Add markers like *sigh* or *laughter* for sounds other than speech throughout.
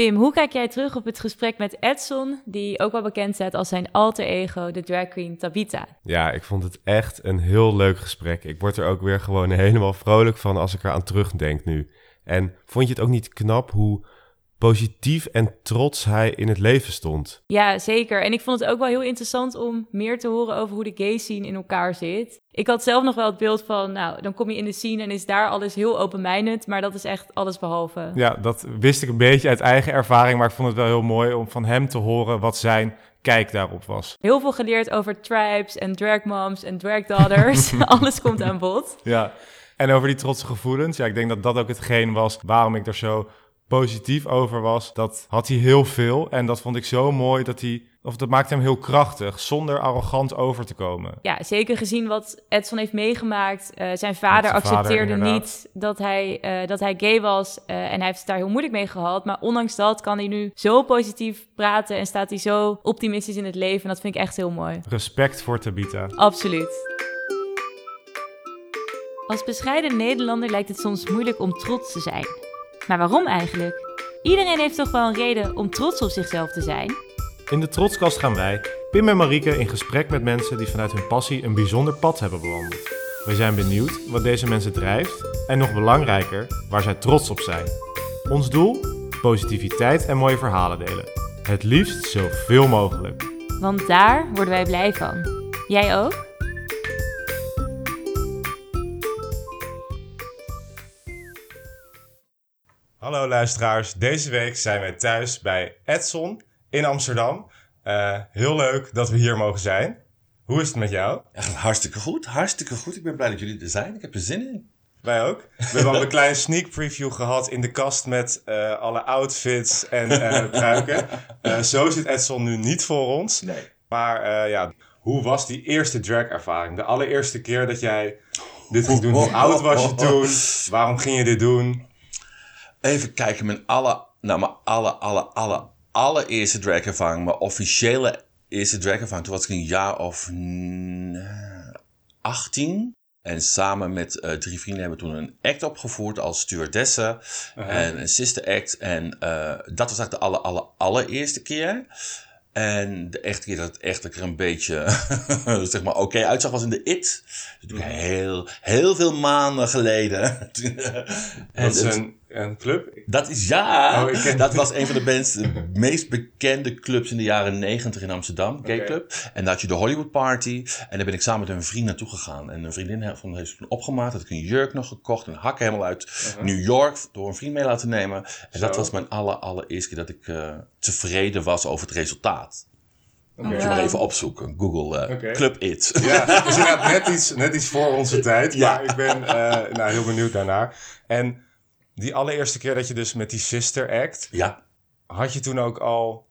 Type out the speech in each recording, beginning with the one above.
Pim, hoe kijk jij terug op het gesprek met Edson, die ook wel bekend staat als zijn alter ego, de drag queen Tabita? Ja, ik vond het echt een heel leuk gesprek. Ik word er ook weer gewoon *laughs* helemaal vrolijk van als ik eraan terugdenk nu. En vond je het ook niet knap hoe positief en trots hij in het leven stond. Ja, zeker. En ik vond het ook wel heel interessant om meer te horen over hoe de gay scene in elkaar zit. Ik had zelf nog wel het beeld van, nou, dan kom je in de scene en is daar alles heel open-minded, maar dat is echt alles behalve. Ja, dat wist ik een beetje uit eigen ervaring, maar ik vond het wel heel mooi om van hem te horen wat zijn kijk daarop was. Heel veel geleerd over tribes en drag moms en drag daughters. *laughs* alles komt aan bod. Ja. En over die trotse gevoelens. Ja, ik denk dat dat ook hetgeen was waarom ik er zo positief over was, dat had hij heel veel. En dat vond ik zo mooi dat hij, of dat maakte hem heel krachtig, zonder arrogant over te komen. Ja, zeker gezien wat Edson heeft meegemaakt. Uh, zijn vader accepteerde niet dat hij, uh, dat hij gay was. Uh, en hij heeft het daar heel moeilijk mee gehad. Maar ondanks dat kan hij nu zo positief praten en staat hij zo optimistisch in het leven. En dat vind ik echt heel mooi. Respect voor Tabita. Absoluut. Als bescheiden Nederlander lijkt het soms moeilijk om trots te zijn. Maar waarom eigenlijk? Iedereen heeft toch wel een reden om trots op zichzelf te zijn? In de Trotskast gaan wij, Pim en Marieke, in gesprek met mensen die vanuit hun passie een bijzonder pad hebben bewandeld. We zijn benieuwd wat deze mensen drijft en nog belangrijker, waar zij trots op zijn. Ons doel? Positiviteit en mooie verhalen delen. Het liefst zoveel mogelijk. Want daar worden wij blij van. Jij ook? Hallo luisteraars, deze week zijn wij thuis bij Edson in Amsterdam. Uh, heel leuk dat we hier mogen zijn. Hoe is het met jou? Echt hartstikke goed, hartstikke goed. Ik ben blij dat jullie er zijn. Ik heb er zin in. Wij ook. We *laughs* hebben al een kleine sneak preview gehad in de kast met uh, alle outfits en uh, pruiken. *laughs* zo zit Edson nu niet voor ons. Nee. Maar ja, hoe was die eerste drag-ervaring? De allereerste keer dat jij dit ging doen. Hoe oud was je toen? Waarom ging je dit doen? Even kijken, mijn alle, nou mijn alle, alle, alle, allereerste drag-ervaring, mijn officiële eerste drag-ervaring, toen was ik een jaar of 18. En samen met uh, drie vrienden hebben we toen een act opgevoerd als stewardesse en een sister act. En uh, dat was eigenlijk de alle, alle, allereerste keer. En de echte keer dat het echt er een beetje *laughs* zeg maar, oké okay uitzag was in de IT. Dus heel, heel veel maanden geleden. en *laughs* dat is een, een club? Dat is ja. Oh, dat was een van de, meest bekende clubs in de jaren negentig in Amsterdam. Gay Club. En daar had je de Hollywood Party. En daar ben ik samen met een vriend naartoe gegaan. En een vriendin van heeft toen opgemaakt. Had ik een jurk nog gekocht. Een hak helemaal uit uh-huh. New York. Door een vriend mee laten nemen. En Zo. dat was mijn aller, allereerste keer dat ik uh, tevreden was over het resultaat. Okay. Moet je maar even opzoeken. Google uh, okay. Club It. Ja, dus inderdaad net iets, net iets voor onze *laughs* tijd. Ja. Maar ik ben uh, nou, heel benieuwd daarnaar. En die allereerste keer dat je dus met die Sister Act... Ja. Had je toen ook al...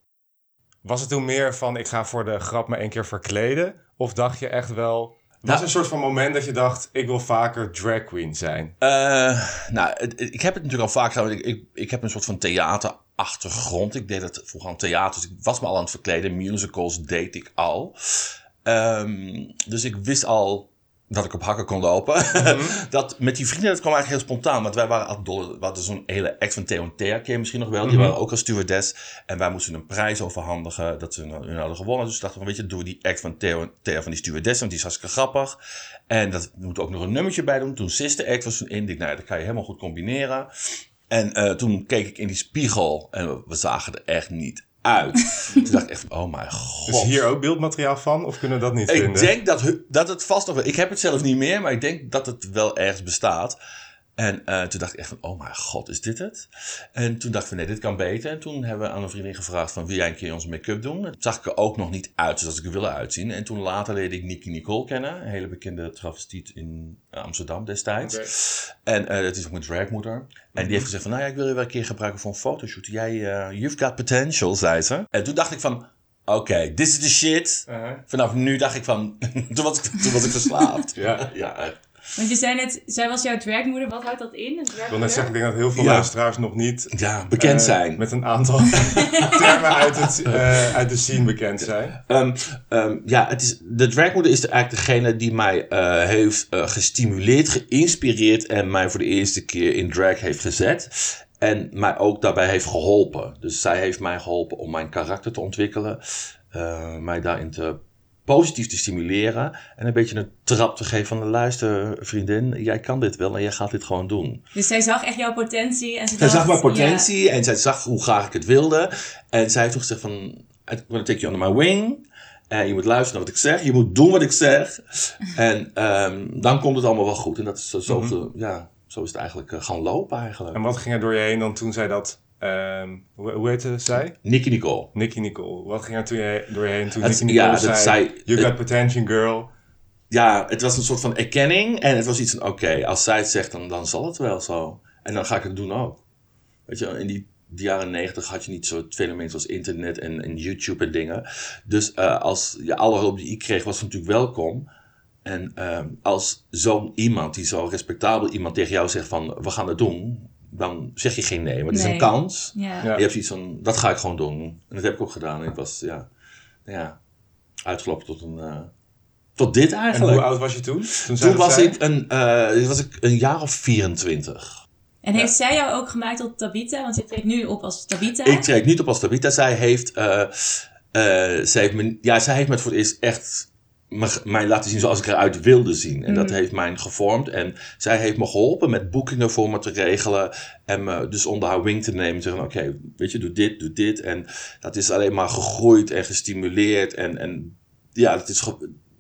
Was het toen meer van, ik ga voor de grap me één keer verkleden? Of dacht je echt wel... Was nou, een soort van moment dat je dacht, ik wil vaker drag queen zijn? Uh, nou, ik heb het natuurlijk al vaak gedaan. Ik, ik, ik heb een soort van theaterachtergrond. Ik deed het vroeger aan theater. Dus ik was me al aan het verkleden. Musicals deed ik al. Um, dus ik wist al dat ik op hakken kon lopen. Mhm. *laughs* dat met die vrienden, dat kwam eigenlijk heel spontaan. Want wij waren altijd dol. We hadden zo'n hele act van Theo en Thea, je misschien nog wel. Die mhm. waren ook als stewardess. En wij moesten een prijs overhandigen dat ze hun hadden gewonnen. Dus dachten we, weet je, doen we die act van Theo en Thea van die stewardess. Want die is hartstikke grappig. En dat moet ook nog een nummertje bij doen. Toen Sister Act was toen in. Ik, nou, dat kan je helemaal goed combineren. En uh, toen keek ik in die spiegel en we zagen er echt niet uit. *laughs* Toen dacht ik echt, oh mijn god. Is hier ook beeldmateriaal van of kunnen we dat niet ik vinden? Ik denk dat, dat het vast nog wel... Ik heb het zelf niet meer, maar ik denk dat het wel ergens bestaat. En uh, toen dacht ik echt van, oh mijn god, is dit het? En toen dachten we, nee, dit kan beter. En toen hebben we aan een vriendin gevraagd van, wil jij een keer onze make-up doen? Toen zag ik er ook nog niet uit zoals ik er wilde uitzien. En toen later leerde ik Nicky Nicole kennen. Een hele bekende travestiet in Amsterdam destijds. Okay. En uh, dat is ook mijn dragmoeder. En die heeft gezegd van, nou ja, ik wil je wel een keer gebruiken voor een fotoshoot. Jij, uh, you've got potential, zei ze. En toen dacht ik van, oké, okay, this is the shit. -huh. Vanaf nu dacht ik van, *laughs* toen, was ik, toen was ik verslaafd. ja. ja, want je zei net, zij was jouw dragmoeder. Wat houdt dat in? Ik wil net zeggen, ik denk dat heel veel ja. luisteraars nog niet... Ja, bekend uh, zijn. Met een aantal *laughs* termen uit, het, uh, uit de scene bekend zijn. Um, um, ja, het is, de dragmoeder is eigenlijk degene die mij uh, heeft gestimuleerd, geïnspireerd... en mij voor de eerste keer in drag heeft gezet. En mij ook daarbij heeft geholpen. Dus zij heeft mij geholpen om mijn karakter te ontwikkelen. Uh, mij daarin te positief te stimuleren. En een beetje een trap te geven van de luister, vriendin. Jij kan dit wel en jij gaat dit gewoon doen. Dus zij zag echt jouw potentie. En ze zij zag mijn potentie en zij zag hoe graag ik het wilde. En zij heeft toen gezegd van, I'm gonna take you under my wing. En je moet luisteren naar wat ik zeg. Je moet doen wat ik zeg. *laughs* en um, dan komt het allemaal wel goed. En dat is zo, mm -hmm. ja, zo is het eigenlijk uh, gaan lopen eigenlijk. En wat ging er door je heen dan toen zij dat... Um, hoe, hoe heette zij? Nicky Nicole. Nicky Nicole. Wat ging er toen je, door je heen toen Nicky Nicole ja, zei, zei... You got potential, girl. Ja, het was een soort van erkenning. En het was iets van, oké, als zij het zegt, dan, dan zal het wel zo. En dan ga ik het doen ook. Weet je, in die de jaren negentig had je niet zo'n fenomeen zoals internet en, en YouTube en dingen. Dus uh, als je alle hulp die ik kreeg, was natuurlijk welkom. En uh, als zo'n iemand, die zo respectabel iemand tegen jou zegt van we gaan het doen, dan zeg je geen nee, maar het nee. is een kans. Ja. Je hebt iets van dat ga ik gewoon doen. En dat heb ik ook gedaan. En ik was ja, ja uitgelopen tot een. Uh, tot dit eigenlijk. En hoe oud was je toen? Toen, toen was, ik een, was ik een jaar of 24. En heeft zij jou ook gemaakt tot Tabita? Want je treedt nu op als Tabita. Ik treed niet op als Tabita. Zij heeft, uh, uh, zij heeft, me, ja, zij heeft me voor het eerst echt mij laten zien zoals ik eruit wilde zien. En dat mm. heeft mij gevormd. En zij heeft me geholpen met boekingen voor me te regelen. En me dus onder haar wing te nemen. Zeggen, oké, weet je, doe dit, doe dit. En dat is alleen maar gegroeid en gestimuleerd. En, en ja, het is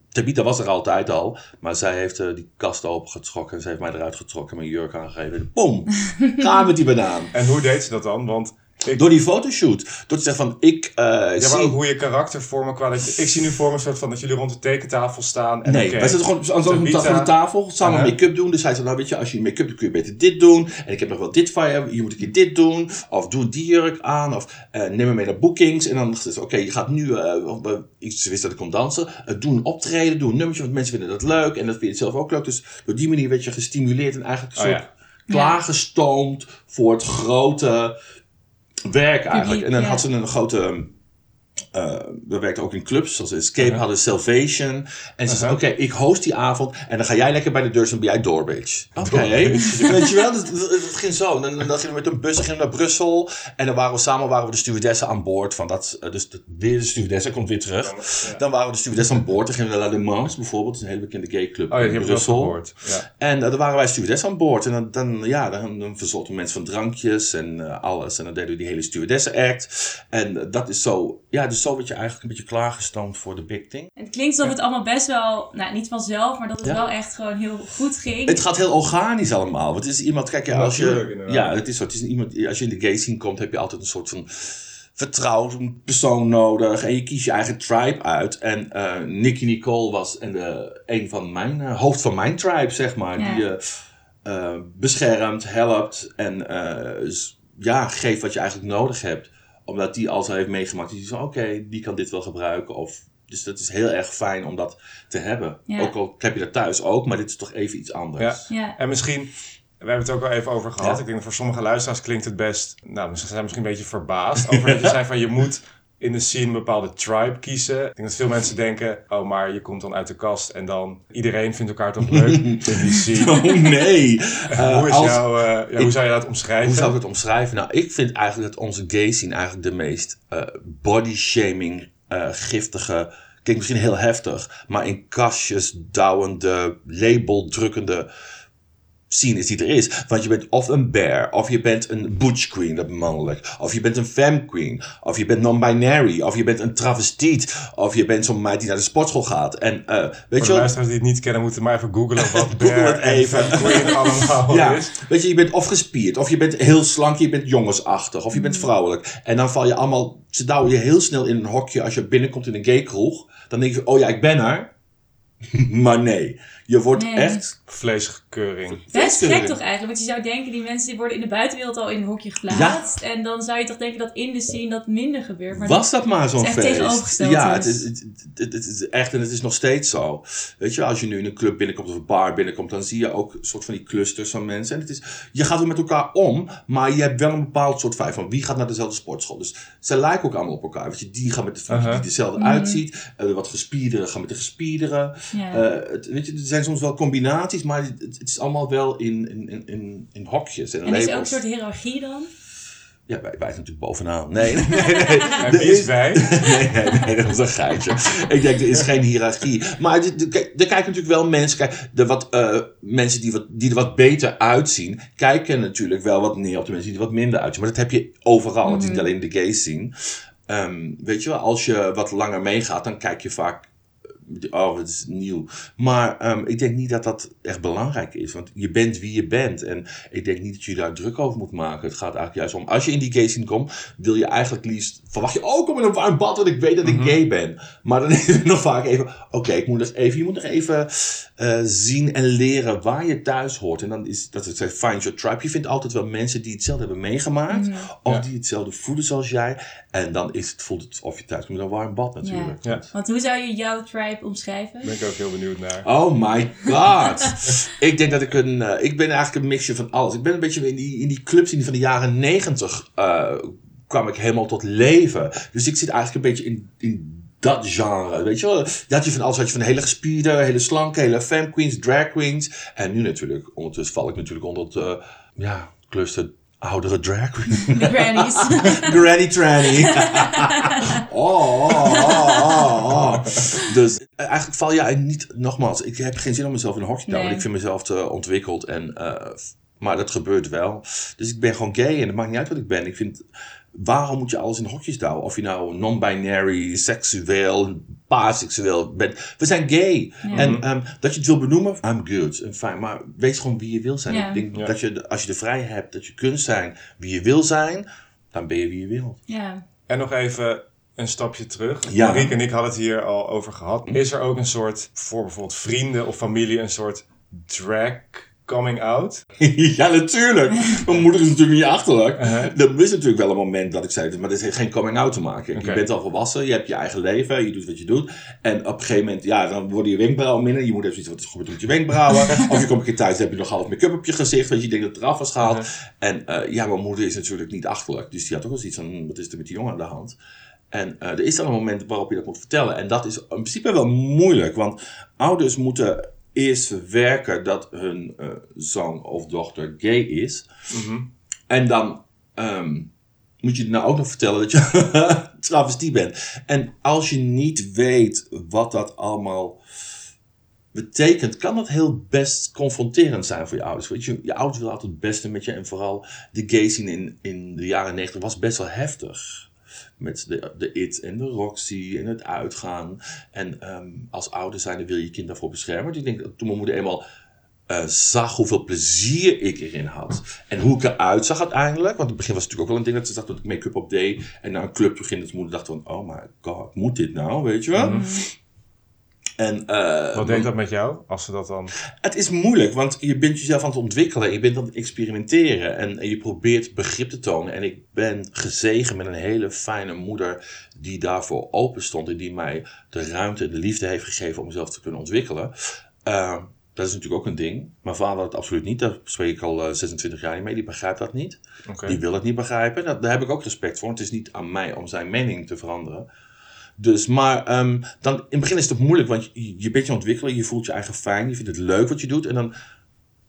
Tabita was er altijd al, maar zij heeft uh, die kast opengetrokken en ze heeft mij eruit getrokken, mijn jurk aangegeven. Boom! *laughs* Ga met die banaan. En hoe deed ze dat dan? Want door die fotoshoot. Door te zeggen van, ik uh, Ja, maar ook hoe je karakter vormen qua dat je, Ik zie nu voor me een soort van dat jullie rond de tekentafel staan. En nee, okay, wij zitten gewoon aan zo'n de tafel, samen uh -huh. make-up doen. Dus hij zei, nou weet je, als je make-up doet kun je beter dit doen. En ik heb nog wel dit van je, je moet een keer dit doen. Of doe die jurk aan. Of uh, neem me mee naar bookings. En dan oké, je gaat nu, uh, ze wist dat ik kon dansen. doe een optreden, doe een nummertje, want mensen vinden dat leuk. En dat vind je zelf ook leuk. Dus door die manier werd je gestimuleerd en eigenlijk een oh, soort... Ja. Klaargestoomd voor het grote werk eigenlijk. En dan had ze een grote uh, we werkten ook in clubs, zoals Escape uh -huh. hadden Salvation. En ze uh -huh. zei, oké, okay, ik host die avond en dan ga jij lekker bij de deur en ben jij Doorbridge. Oké, okay. *laughs* weet je wel, het, ging zo. En dan, dan gingen we met een bus gingen naar Brussel en dan waren we samen waren we de stewardessen aan boord. Van dat, eh, dus de, weer de stewardessen komt weer terug. Ja. Dan waren we de stewardessen aan boord. Dan gingen we naar La Le Mans bijvoorbeeld, een hele bekende gay club oh, in Brussel. Ja. En uh, dan waren wij stewardessen aan boord. En dan, dan ja, dan, dan verzorgden mensen van drankjes en uh, alles. En dan deden we die hele stewardessen act. En dat is zo, ja, dus zo werd je eigenlijk een beetje klaargestoomd voor de big thing. Het klinkt alsof het allemaal best wel, nou niet vanzelf, maar dat het ja. wel echt gewoon heel goed ging. Het gaat heel organisch allemaal. Want het is iemand, kijk, ja, als je, ja, het is zo, het is iemand, als je in de gay scene komt, heb je altijd een soort van vertrouwd persoon nodig. En je kiest je eigen tribe uit. En uh, Nicky Nicole was en de, een van mijn, uh, hoofd van mijn tribe, zeg maar. Ja. Die je uh, beschermt, helpt en ja, geeft wat je eigenlijk nodig hebt omdat die al zo heeft meegemaakt. Die zo, oké, die kan dit wel gebruiken. Of, dus dat is heel erg fijn om dat te hebben. Ja. Ook al heb je dat thuis ook, maar dit is toch even iets anders. Ja. ja. En misschien, we hebben het ook al even over gehad. Ik denk dat voor sommige luisteraars klinkt het best, nou, ze zijn misschien een beetje verbaasd over dat je *laughs* zei van je moet in de scene een bepaalde tribe kiezen. Ik denk dat veel mensen denken, oh, maar je komt dan uit de kast en dan iedereen vindt elkaar toch leuk *laughs* in die scene. Oh nee. Uh, *laughs* hoe, is als, jou, uh, ja, hoe zou je dat omschrijven? Hoe zou ik het omschrijven? Nou, ik vind eigenlijk dat onze gay scene eigenlijk de meest uh, body shaming, giftige, klinkt misschien heel heftig, maar in kastjes douwende, label drukkende scene is die er is. Want je bent of een bear, of je bent een butch queen, dat mannelijk. Of je bent een femme queen, of je bent non-binary, of je bent een travestiet, of je bent zo'n meid die naar de sportschool gaat. En, uh, weet Voor je de luisteraars die het niet kennen, moeten maar even googlen wat bear het even. en queen allemaal ja, is. Weet je, je bent of gespierd, of je bent heel slank, je bent jongensachtig, of je bent vrouwelijk. En dan val je allemaal, ze douwen je heel snel in een hokje als je binnenkomt in een gay kroeg. Dan denk je, oh ja, ik ben er. maar nee. Je wordt nee. echt... Vleeskeuring. Dat is gek toch eigenlijk? Want je zou denken, die mensen worden in de buitenwereld al in een hokje geplaatst. Ja. En dan zou je toch denken dat in de scene dat minder gebeurt. Maar Was dat maar zo'n feest? tegenovergesteld Ja, het is, het, het, het, is echt en het is nog steeds zo. Weet je, als je nu in een club binnenkomt of een bar binnenkomt, dan zie je ook een soort van die clusters van mensen. En het is, je gaat er met elkaar om, maar je hebt wel een bepaald soort vijf van wie gaat naar dezelfde sportschool. Dus ze lijken ook allemaal op elkaar. Weet je, die gaan met de uh -huh. die dezelfde mm -hmm. uitziet. Uh, wat gespierderen gaan met de gespierderen. het, weet je, er zijn soms wel combinaties, maar het, het is allemaal wel in, in, in, in hokjes en, en is er ook een soort hiërarchie dan? Ja, wij, wij zijn natuurlijk bovenaan. Nee, *laughs* nee, nee. Er is wij? *laughs* Nee, nee, nee, dat is een geitje. Ik denk, er is geen hiërarchie. Maar er, er kijken natuurlijk wel mensen, kijk, de wat, uh, mensen die, wat, die er wat beter uitzien, kijken natuurlijk wel wat neer op de mensen die er wat minder uitzien. Maar dat heb je overal. Mm -hmm. Het is niet alleen de gays zien. Um, weet je wel, als je wat langer meegaat, dan kijk je vaak oh, het is nieuw. Maar um, ik denk niet dat dat echt belangrijk is. Want je bent wie je bent. En ik denk niet dat je daar druk over moet maken. Het gaat eigenlijk juist om, als je in die gay scene komt, wil je eigenlijk liefst, verwacht je, oh, kom in een warm bad, want ik weet dat ik mm -hmm. gay ben. Maar dan *laughs* is het nog vaak even, oké, okay, ik moet nog even, je moet nog even uh, zien en leren waar je thuis hoort. En dan is, dat het find your tribe. Je vindt altijd wel mensen die hetzelfde hebben meegemaakt. Mm -hmm. Of ja. die hetzelfde voelen zoals jij. En dan is het, voelt het of je thuis komt in een warm bad natuurlijk. Ja. Want hoe zou je jouw tribe omschrijven? Ben ik ook heel benieuwd naar. Oh my god. *laughs* ik denk dat ik een... Uh, ik ben eigenlijk een mixje van alles. Ik ben een beetje in die, in die clubs van de jaren negentig... Uh, kwam ik helemaal tot leven. Dus ik zit eigenlijk een beetje in, in dat genre. Weet je wel? Dat je van alles. Had je van hele gespierde, hele slanke, hele femme queens, drag queens. En nu natuurlijk, ondertussen val ik natuurlijk onder het... Uh, ja, cluster oudere drag queen. *laughs* De grannies. *laughs* Granny tranny. *laughs* oh, oh, oh, oh, Dus eigenlijk val jij niet, nogmaals, ik heb geen zin om mezelf in een hokje te houden. Nee. Ik vind mezelf te ontwikkeld en, uh, maar dat gebeurt wel. Dus ik ben gewoon gay en het maakt niet uit wat ik ben. Ik vind, waarom moet je alles in hokjes douwen? Of je nou non-binary, seksueel, paseksueel bent. We zijn gay. Ja. En um, dat je het wil benoemen, I'm good en fijn. Maar wees gewoon wie je wil zijn. Ja. Ik denk Ja. dat je, als je de vrijheid hebt, dat je kunt zijn wie je wil zijn, dan ben je wie je wil. Ja. En nog even een stapje terug. Ja. Marieke en ik hadden het hier al over gehad. Is er ook een soort, voor bijvoorbeeld vrienden of familie, een soort drag coming out? *laughs* ja, natuurlijk. Mijn moeder is natuurlijk niet achterlijk. Er is natuurlijk wel een moment dat ik zei, maar dit heeft geen coming out te maken. Je bent al volwassen, je hebt je eigen leven, je doet wat je doet. En op een gegeven moment, ja, dan worden je wenkbrauwen minder. Je moet even iets wat is gebeurd met je wenkbrauwen. *laughs* of je komt een keer thuis, heb je nog half make-up op je gezicht, want je denkt dat het eraf was gehaald. Uh-huh. En uh, ja, mijn moeder is natuurlijk niet achterlijk. Dus die had ook wel zoiets van, hm, wat is er met die jongen aan de hand? En uh, er is dan een moment waarop je dat moet vertellen. En dat is in principe wel moeilijk, want ouders moeten eerst verwerken dat hun uh, zoon of dochter gay is. Mm-hmm. En dan um, moet je nou ook nog vertellen dat je *laughs* travestie bent. En als je niet weet wat dat allemaal betekent, kan dat heel best confronterend zijn voor je ouders. Weet je, je ouders willen altijd het beste met je. En vooral de gay scene in, in de jaren negentig was best wel heftig met de, de IT en de Roxy en het uitgaan. En um, als ouder zijn, wil je je kind daarvoor beschermen. Dus ik denk dat toen mijn moeder eenmaal uh, zag hoeveel plezier ik erin had. En hoe ik eruit zag uiteindelijk. Want in het begin was het natuurlijk ook wel een ding dat ze zag dat ik make-up op deed. En naar een club ging. Dat moeder dacht van, oh my god, moet dit nou? Weet je wel? Mm. En, uh, Wat deed dat met jou, als ze dat dan... Het is moeilijk, want je bent jezelf aan het ontwikkelen. Je bent aan het experimenteren. En, en je probeert begrip te tonen. En ik ben gezegen met een hele fijne moeder die daarvoor open stond. En die mij de ruimte en de liefde heeft gegeven om mezelf te kunnen ontwikkelen. Uh, dat is natuurlijk ook een ding. Mijn vader had het absoluut niet. Daar spreek ik al uh, 26 jaar mee. Die begrijpt dat niet. Okay. Die wil het niet begrijpen. Dat, daar heb ik ook respect voor. Het is niet aan mij om zijn mening te veranderen. Dus, maar um, dan, in het begin is het moeilijk, want je, je bent je ontwikkelen, je voelt je eigen fijn, je vindt het leuk wat je doet. En dan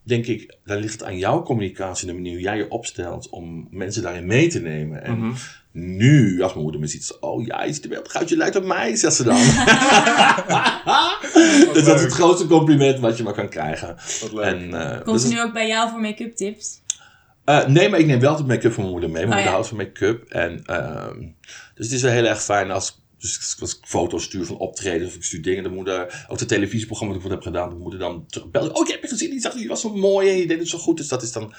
denk ik, dan ligt het aan jouw communicatie, de manier hoe jij je opstelt om mensen daarin mee te nemen. En mm-hmm. nu, als mijn moeder me ziet, oh ja, je ziet er wel het goudje lijkt op mij, zegt ze dan. *laughs* dus dat is het grootste compliment wat je maar kan krijgen. En, uh, Komt dus ze nu ook bij jou voor make-up tips? Uh, nee, maar ik neem wel de make-up van mijn moeder mee. Mijn Oh, moeder ja. houdt van make-up. En, uh, dus het is wel heel erg fijn als dus als ik foto's stuur van optredens of ik stuur dingen. De moeder, ook de televisieprogramma dat ik heb gedaan, de moeder dan terugbellen. Oh, je hebt je gezien, die zag je was zo mooi en je deed het zo goed. Dus dat is dan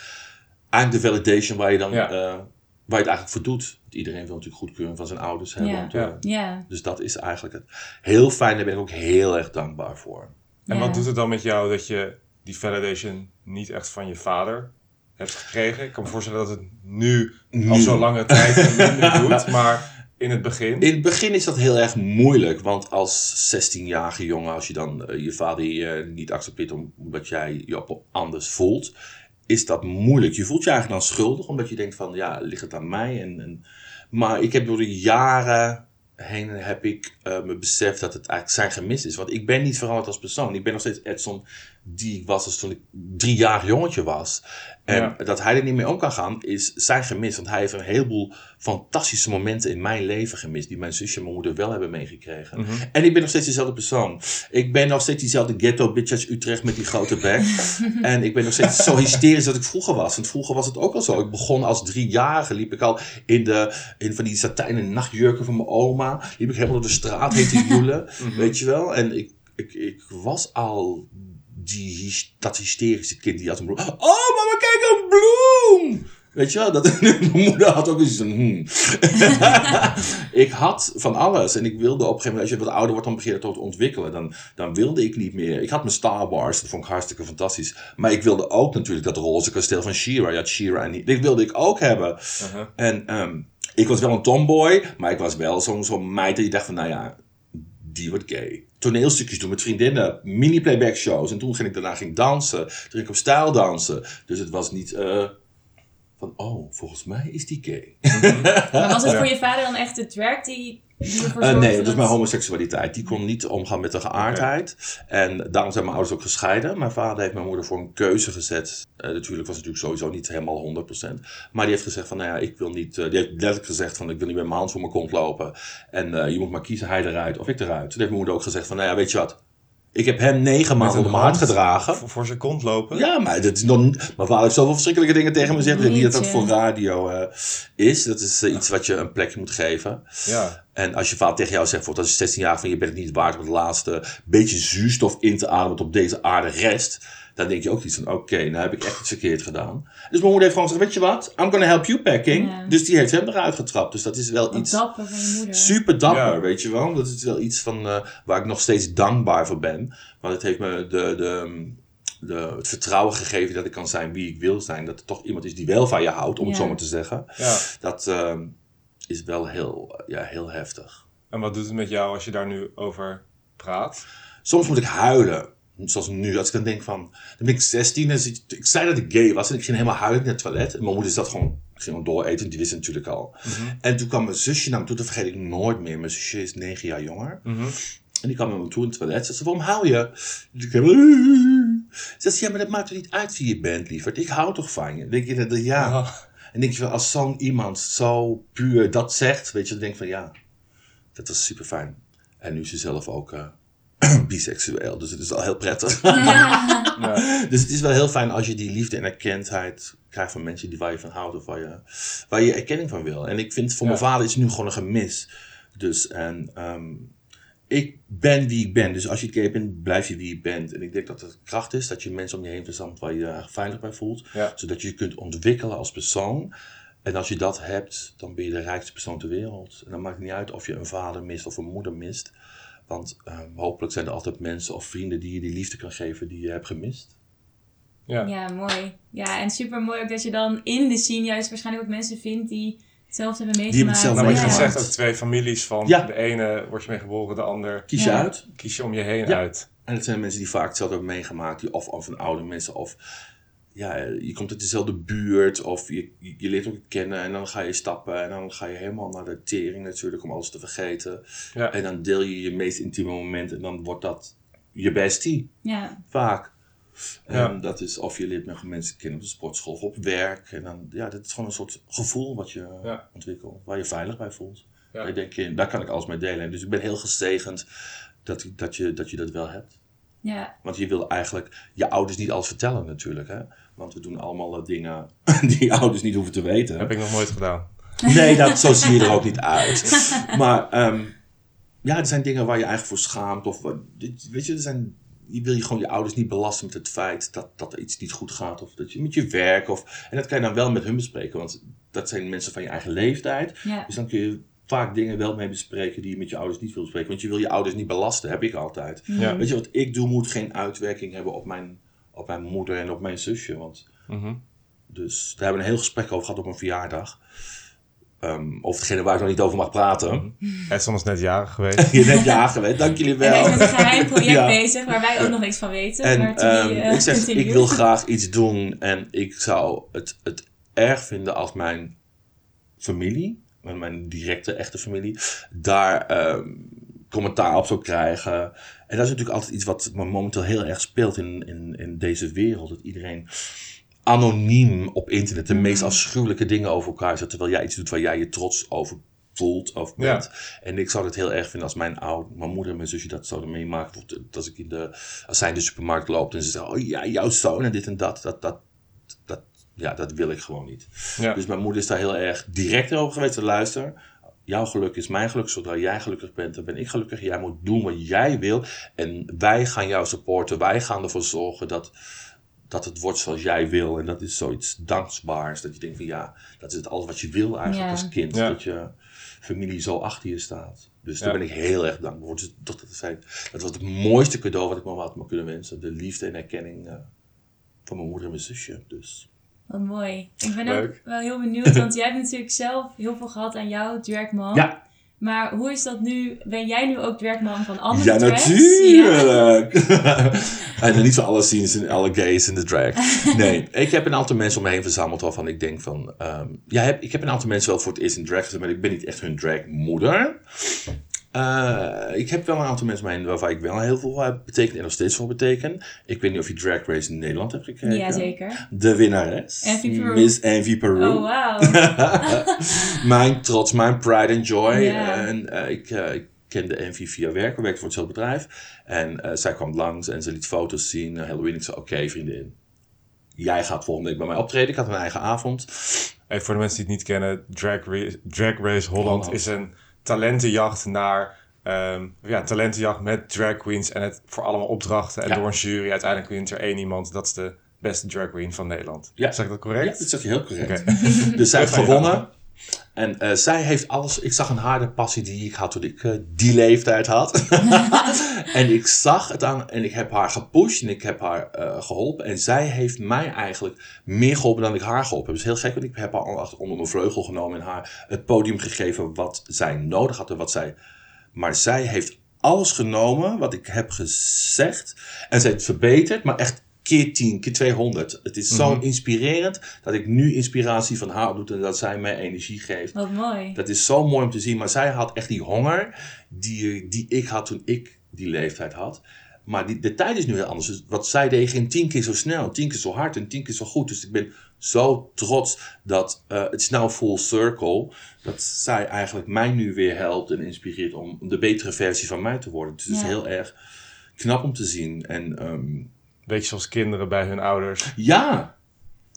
eigenlijk de validation waar je dan, Ja. uh, waar je het eigenlijk voor doet. Want iedereen wil natuurlijk goedkeuring van zijn ouders hebben. Ja. te- Ja. Ja. Dus dat is eigenlijk het heel fijn. Daar ben ik ook heel erg dankbaar voor. En Ja. wat doet het dan met jou dat je die validation niet echt van je vader hebt gekregen? Ik kan me voorstellen dat het nu al zo'n lange tijd minder *laughs* doet, maar in het begin... In het begin is dat heel erg moeilijk, want als 16-jarige jongen, als je dan uh, je vader je niet accepteert omdat jij je op anders voelt, is dat moeilijk. Je voelt je eigenlijk dan schuldig, omdat je denkt van, ja, ligt het aan mij? En, en, maar ik heb door de jaren heen heb ik uh, me beseft dat het eigenlijk zijn gemis is. Want ik ben niet veranderd als persoon. Ik ben nog steeds Edson die ik was als toen ik drie jaar jongetje was. En dat hij er niet mee om kan gaan, is zijn gemis. Want hij heeft een heleboel fantastische momenten in mijn leven gemist. Die mijn zusje en mijn moeder wel hebben meegekregen. Mhm. En ik ben nog steeds dezelfde persoon. Ik ben nog steeds diezelfde ghetto bitch uit Utrecht met die grote bek. *laughs* en ik ben nog steeds zo hysterisch dat ik vroeger was. Want vroeger was het ook al zo. Ik begon als driejarige. Liep ik al in, de, in van die satijnen nachtjurken van mijn oma. Liep ik helemaal door de straat heen te joelen. *laughs* Mhm. Weet je wel? En ik, ik, ik was al die, dat hysterische kind die had een bloem. Oh, mama, kijk een bloem! Weet je wel, dat, *laughs* mijn moeder had ook eens een hmm. *laughs* ik had van alles. En ik wilde op een gegeven moment, als je wat ouder wordt, dan begin je het te ontwikkelen. Dan, dan wilde ik niet meer. Ik had mijn Star Wars, dat vond ik hartstikke fantastisch. Maar ik wilde ook natuurlijk dat roze kasteel van Shira. Ja, Shira en dit wilde ik ook hebben. Uh-huh. En um, ik was wel een tomboy, maar ik was wel zo'n zo meid dat je dacht van, nou ja, die wordt gay. Toneelstukjes doen met vriendinnen, mini-playback shows. En toen ging ik daarna ging dansen. Toen ging ik op stijl dansen. Dus het was niet uh, van, oh, volgens mij is die gay. *laughs* maar was het voor je vader dan echt het werk die uh, nee, dat is mijn homoseksualiteit. Die kon niet omgaan met de geaardheid. En daarom zijn mijn ouders ook gescheiden. Mijn vader heeft mijn moeder voor een keuze gezet. Uh, natuurlijk was het natuurlijk sowieso niet helemaal 100%. Maar die heeft gezegd van, nou ja, ik wil niet... Uh, die heeft letterlijk gezegd van, ik wil niet met mijn hand voor mijn kont lopen. En je moet maar kiezen, hij eruit of ik eruit. Toen heeft mijn moeder ook gezegd van, nou ja, weet je wat... Ik heb hem negen maanden onder mijn hart gedragen. Voor, voor zijn kont lopen? Ja, maar dat is nog, mijn vader heeft zoveel verschrikkelijke dingen tegen me gezegd. Ik niet dat dat voor radio uh, is. Dat is uh, iets wat je een plekje moet geven. Ja. En als je vader tegen jou zegt, als je 16 jaar van je bent het niet waard om het laatste beetje zuurstof in te ademen op deze aarde rest dan denk je ook iets van, oké, okay, nou heb ik echt iets verkeerd gedaan. Dus mijn moeder heeft gewoon gezegd, weet je wat, I'm gonna help you packing. Dus die heeft hem eruit getrapt. Dus dat is wel iets... Dapper van je moeder. Super dapper, weet je wel. Dat is wel iets van, uh, waar ik nog steeds dankbaar voor ben. Want het heeft me de, de, de, het vertrouwen gegeven dat ik kan zijn wie ik wil zijn. Dat er toch iemand is die wel van je houdt, om het zo maar te zeggen. Ja. Dat uh, is wel heel, ja, heel heftig. En wat doet het met jou als je daar nu over praat? Soms moet ik huilen zoals nu, als ik dan denk van, dan ben ik 16 en ik zei dat ik gay was en ik ging helemaal huilen in het toilet. En mijn moeder zat gewoon, ging gewoon dooreten, die wist natuurlijk al. Mhm. En toen kwam mijn zusje naar me toe, dat vergeet ik nooit meer. Mijn zusje is 9 jaar jonger. Mhm. En die kwam naar me toe in het toilet. Ze zei, waarom hou je? Dus ik Ze zei, ja, maar dat maakt er niet uit wie je bent, lieverd. Ik hou toch van je? denk je dat, ja. En denk je van, als zo'n iemand zo puur dat zegt, weet je, dan denk ik van, ja, dat was super fijn. En nu is ze zelf ook... Uh, *clears throat* biseksueel. Dus het is al heel prettig. *laughs* Ja. Dus het is wel heel fijn als je die liefde en erkendheid krijgt van mensen die waar je van houdt of waar je, waar je erkenning van wil. En ik vind voor mijn vader is het nu gewoon een gemis. Dus en um, ik ben wie ik ben. Dus als je gay bent, blijf je wie je bent. En ik denk dat het kracht is dat je mensen om je heen verzamelt waar je je veilig bij voelt. Zodat je je kunt ontwikkelen als persoon. En als je dat hebt, dan ben je de rijkste persoon ter wereld. En dan maakt het niet uit of je een vader mist of een moeder mist. Want ehm, hopelijk zijn er altijd mensen of vrienden die je die liefde kan geven die je hebt gemist. Ja. ja, mooi. Ja, en super mooi ook dat je dan in de scene juist waarschijnlijk ook mensen vindt die hetzelfde hebben meegemaakt. Die nou, wat je zegt, ook twee families van de ene wordt je mee geboren, de ander... Kies je uit. Kies je om je heen uit. En het zijn mensen die vaak hetzelfde hebben meegemaakt, die of, of een oude mensen of ja, je komt uit dezelfde buurt of je, je leert elkaar kennen en dan ga je stappen en dan ga je helemaal naar de tering natuurlijk om alles te vergeten. Ja. En dan deel je je meest intieme moment en dan wordt dat je bestie. Ja. Vaak. En dat is of je leert met mensen kennen op de sportschool of op werk. En dan, ja, dat is gewoon een soort gevoel wat je ontwikkelt, waar je veilig bij voelt. Ja. Ik denk, daar kan ik alles mee delen. Dus ik ben heel gezegend dat, dat, je, dat je dat wel hebt. Ja. Want je wil eigenlijk je ouders niet alles vertellen natuurlijk. Hè? Want we doen allemaal uh, dingen *laughs* die ouders niet hoeven te weten. Heb ik nog nooit gedaan. Nee, dat, zo zie je er ook *laughs* niet uit. Maar um, ja, er zijn dingen waar je eigenlijk voor schaamt. Of, weet je, er zijn, wil je gewoon je ouders niet belasten met het feit dat, dat er iets niet goed gaat. Of dat je met je werk. Of, en dat kan je dan wel met hun bespreken. Want dat zijn mensen van je eigen leeftijd. Ja. Dus dan kun je vaak dingen wel mee bespreken die je met je ouders niet wil bespreken. Want je wil je ouders niet belasten, heb ik altijd. Ja. Weet je, wat ik doe moet geen uitwerking hebben op mijn op mijn moeder en op mijn zusje. Want, mhm. Dus daar hebben we een heel gesprek over gehad op een verjaardag. Um, over hetgene waar ik nog niet over mag praten. Hij is soms net jarig geweest. *laughs* je net jarig geweest, dank jullie wel. En hij is met een geheim project *laughs* bezig waar wij ook nog niks van weten. En maar um, ik zeg, ik wil graag iets doen en ik zou het, het erg vinden als mijn familie mijn, mijn directe echte familie, daar ehm, commentaar op zou krijgen. En dat is natuurlijk altijd iets wat momenteel heel erg speelt in, in, in deze wereld. Dat iedereen anoniem op internet de meest afschuwelijke dingen over elkaar zet. Terwijl jij iets doet waar jij je trots over voelt of bent. En ik zou het heel erg vinden als mijn oud, mijn moeder en mijn zusje dat zouden meemaken. Als ik in de, als zij in de supermarkt loopt en ze zeggen, oh ja, jouw zoon en dit en dat. Dat, dat, dat, ja, dat wil ik gewoon niet. Ja. Dus mijn moeder is daar heel erg direct over geweest te luisteren. Jouw geluk is mijn geluk. Zodra jij gelukkig bent, dan ben ik gelukkig. Jij moet doen wat jij wil. En wij gaan jou supporten. Wij gaan ervoor zorgen dat, dat het wordt zoals jij wil. En dat is zoiets dankbaars. Dat je denkt van ja, dat is het alles wat je wil eigenlijk Ja. als kind. Ja. Dat je familie zo achter je staat. Dus daar Ja. ben ik heel erg dankbaar voor. Dus dat, dat, was het mooiste cadeau wat ik me had me kunnen wensen. De liefde en erkenning eh, van mijn moeder en mijn zusje. Dus Wat mooi. Ik ben Leuk. ook wel heel benieuwd, want jij hebt natuurlijk zelf heel veel gehad aan jouw dragman. ja, Maar hoe is dat nu? Ben jij nu ook dragman van andere Ja, drags? Ja. natuurlijk. *laughs* en niet van alle scenes en alle gays in de drag. *laughs* Nee, ik heb een aantal mensen om me heen verzameld waarvan ik denk van... ehm, ja, ik heb een aantal mensen wel voor het eerst in drag gezet, maar ik ben niet echt hun dragmoeder. Eh, ik heb wel een aantal mensen heen waarvan ik wel heel veel heb betekend en nog steeds voor beteken. Ik weet niet of je Drag Race in Nederland hebt gekeken. Jazeker. De winnares. Envy Peru. Miss Envy Peru. Oh, wauw. *laughs* mijn trots, mijn pride and joy. En eh, ik, eh, ik kende Envy via werk, we werkte voor hetzelfde bedrijf. En eh, zij kwam langs en ze liet foto's zien. Uh, Halloween, ik zei, oké vriendin, jij gaat volgende week bij mij optreden. Ik had een eigen avond. Even voor de mensen die het niet kennen, Drag, Ra- Drag Race Holland Holland. is een talentenjacht naar... ehm, ja, talentenjacht met drag queens en het voor allemaal opdrachten. En Ja. door een jury uiteindelijk wint er één iemand. Dat is de beste drag queen van Nederland. Ja. Zeg ik dat Ja, correct? dat zeg je heel correct. Dus zij heeft gewonnen. En eh, zij heeft alles. Ik zag aan haar de passie die ik had toen ik eh, die leeftijd had. *laughs* en ik zag het aan. En ik heb haar gepusht en ik heb haar eh, geholpen. En zij heeft mij eigenlijk meer geholpen dan ik haar geholpen heb. Dat is heel gek, want ik heb haar al onder mijn vleugel genomen en haar het podium gegeven wat zij nodig had en wat zij. Maar zij heeft alles genomen wat ik heb gezegd. En zij heeft het verbeterd, maar echt keer 10, keer 200. Het is zo inspirerend dat ik nu inspiratie van haar doe en dat zij mij energie geeft. Wat mooi. Dat is zo mooi om te zien. Maar zij had echt die honger die, die ik had toen ik die leeftijd had. Maar die, de tijd is nu heel anders. Dus wat zij deed ging tien keer zo snel, tien keer zo hard en tien keer zo goed. Dus ik ben zo trots dat eh, het is nou full circle. Dat zij eigenlijk mij nu weer helpt en inspireert om de betere versie van mij te worden. Dus het is heel erg knap om te zien. En ehm, Beetje zoals kinderen bij hun ouders. ja,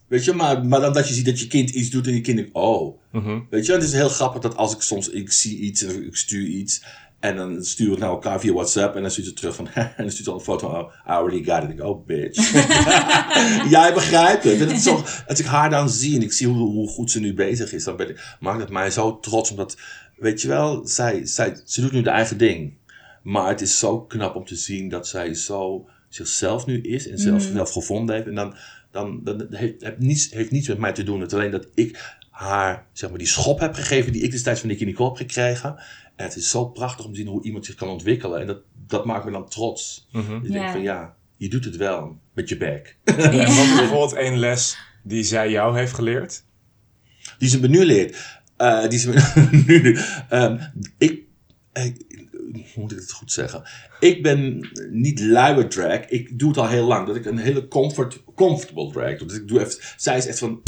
weet je, maar, maar dan dat je ziet dat je kind iets doet en je kind denkt, oh. Mhm. Weet je, het is heel grappig dat als ik soms, ik zie iets en ik stuur iets. En dan sturen we het naar elkaar via WhatsApp. En dan stuurt ze terug van, *laughs* en dan stuurt dan een foto van, oh, I already got it. Ik denk, oh bitch. *laughs* Jij begrijpt het. En het is zo, als ik haar dan zie en ik zie hoe, hoe goed ze nu bezig is, dan ben ik, maakt het mij zo trots. Omdat, weet je wel, zij, zij, ze doet nu de eigen ding. Maar het is zo knap om te zien dat zij zo zichzelf nu is en zelf, zelf gevonden heeft. En dan, dan, dan heeft, heeft, niets, heeft niets met mij te doen. Het is alleen dat ik haar zeg maar, die schop heb gegeven die ik destijds van Nicky Nicole heb gekregen. En het is zo prachtig om te zien hoe iemand zich kan ontwikkelen. En dat, dat maakt me dan trots. Mhm. Dus ik denk Ja. van ja, je doet het wel met je bek. *laughs* En wat is bijvoorbeeld één les die zij jou heeft geleerd? Die ze me nu leert. Eh, die ze me *laughs* nu. ehm, ik, eh, moet ik het goed zeggen? Ik ben niet luie drag. Ik doe het al heel lang. Dat ik een hele comfort, comfortable drag doe. Dus ik doe even. Zij is echt van.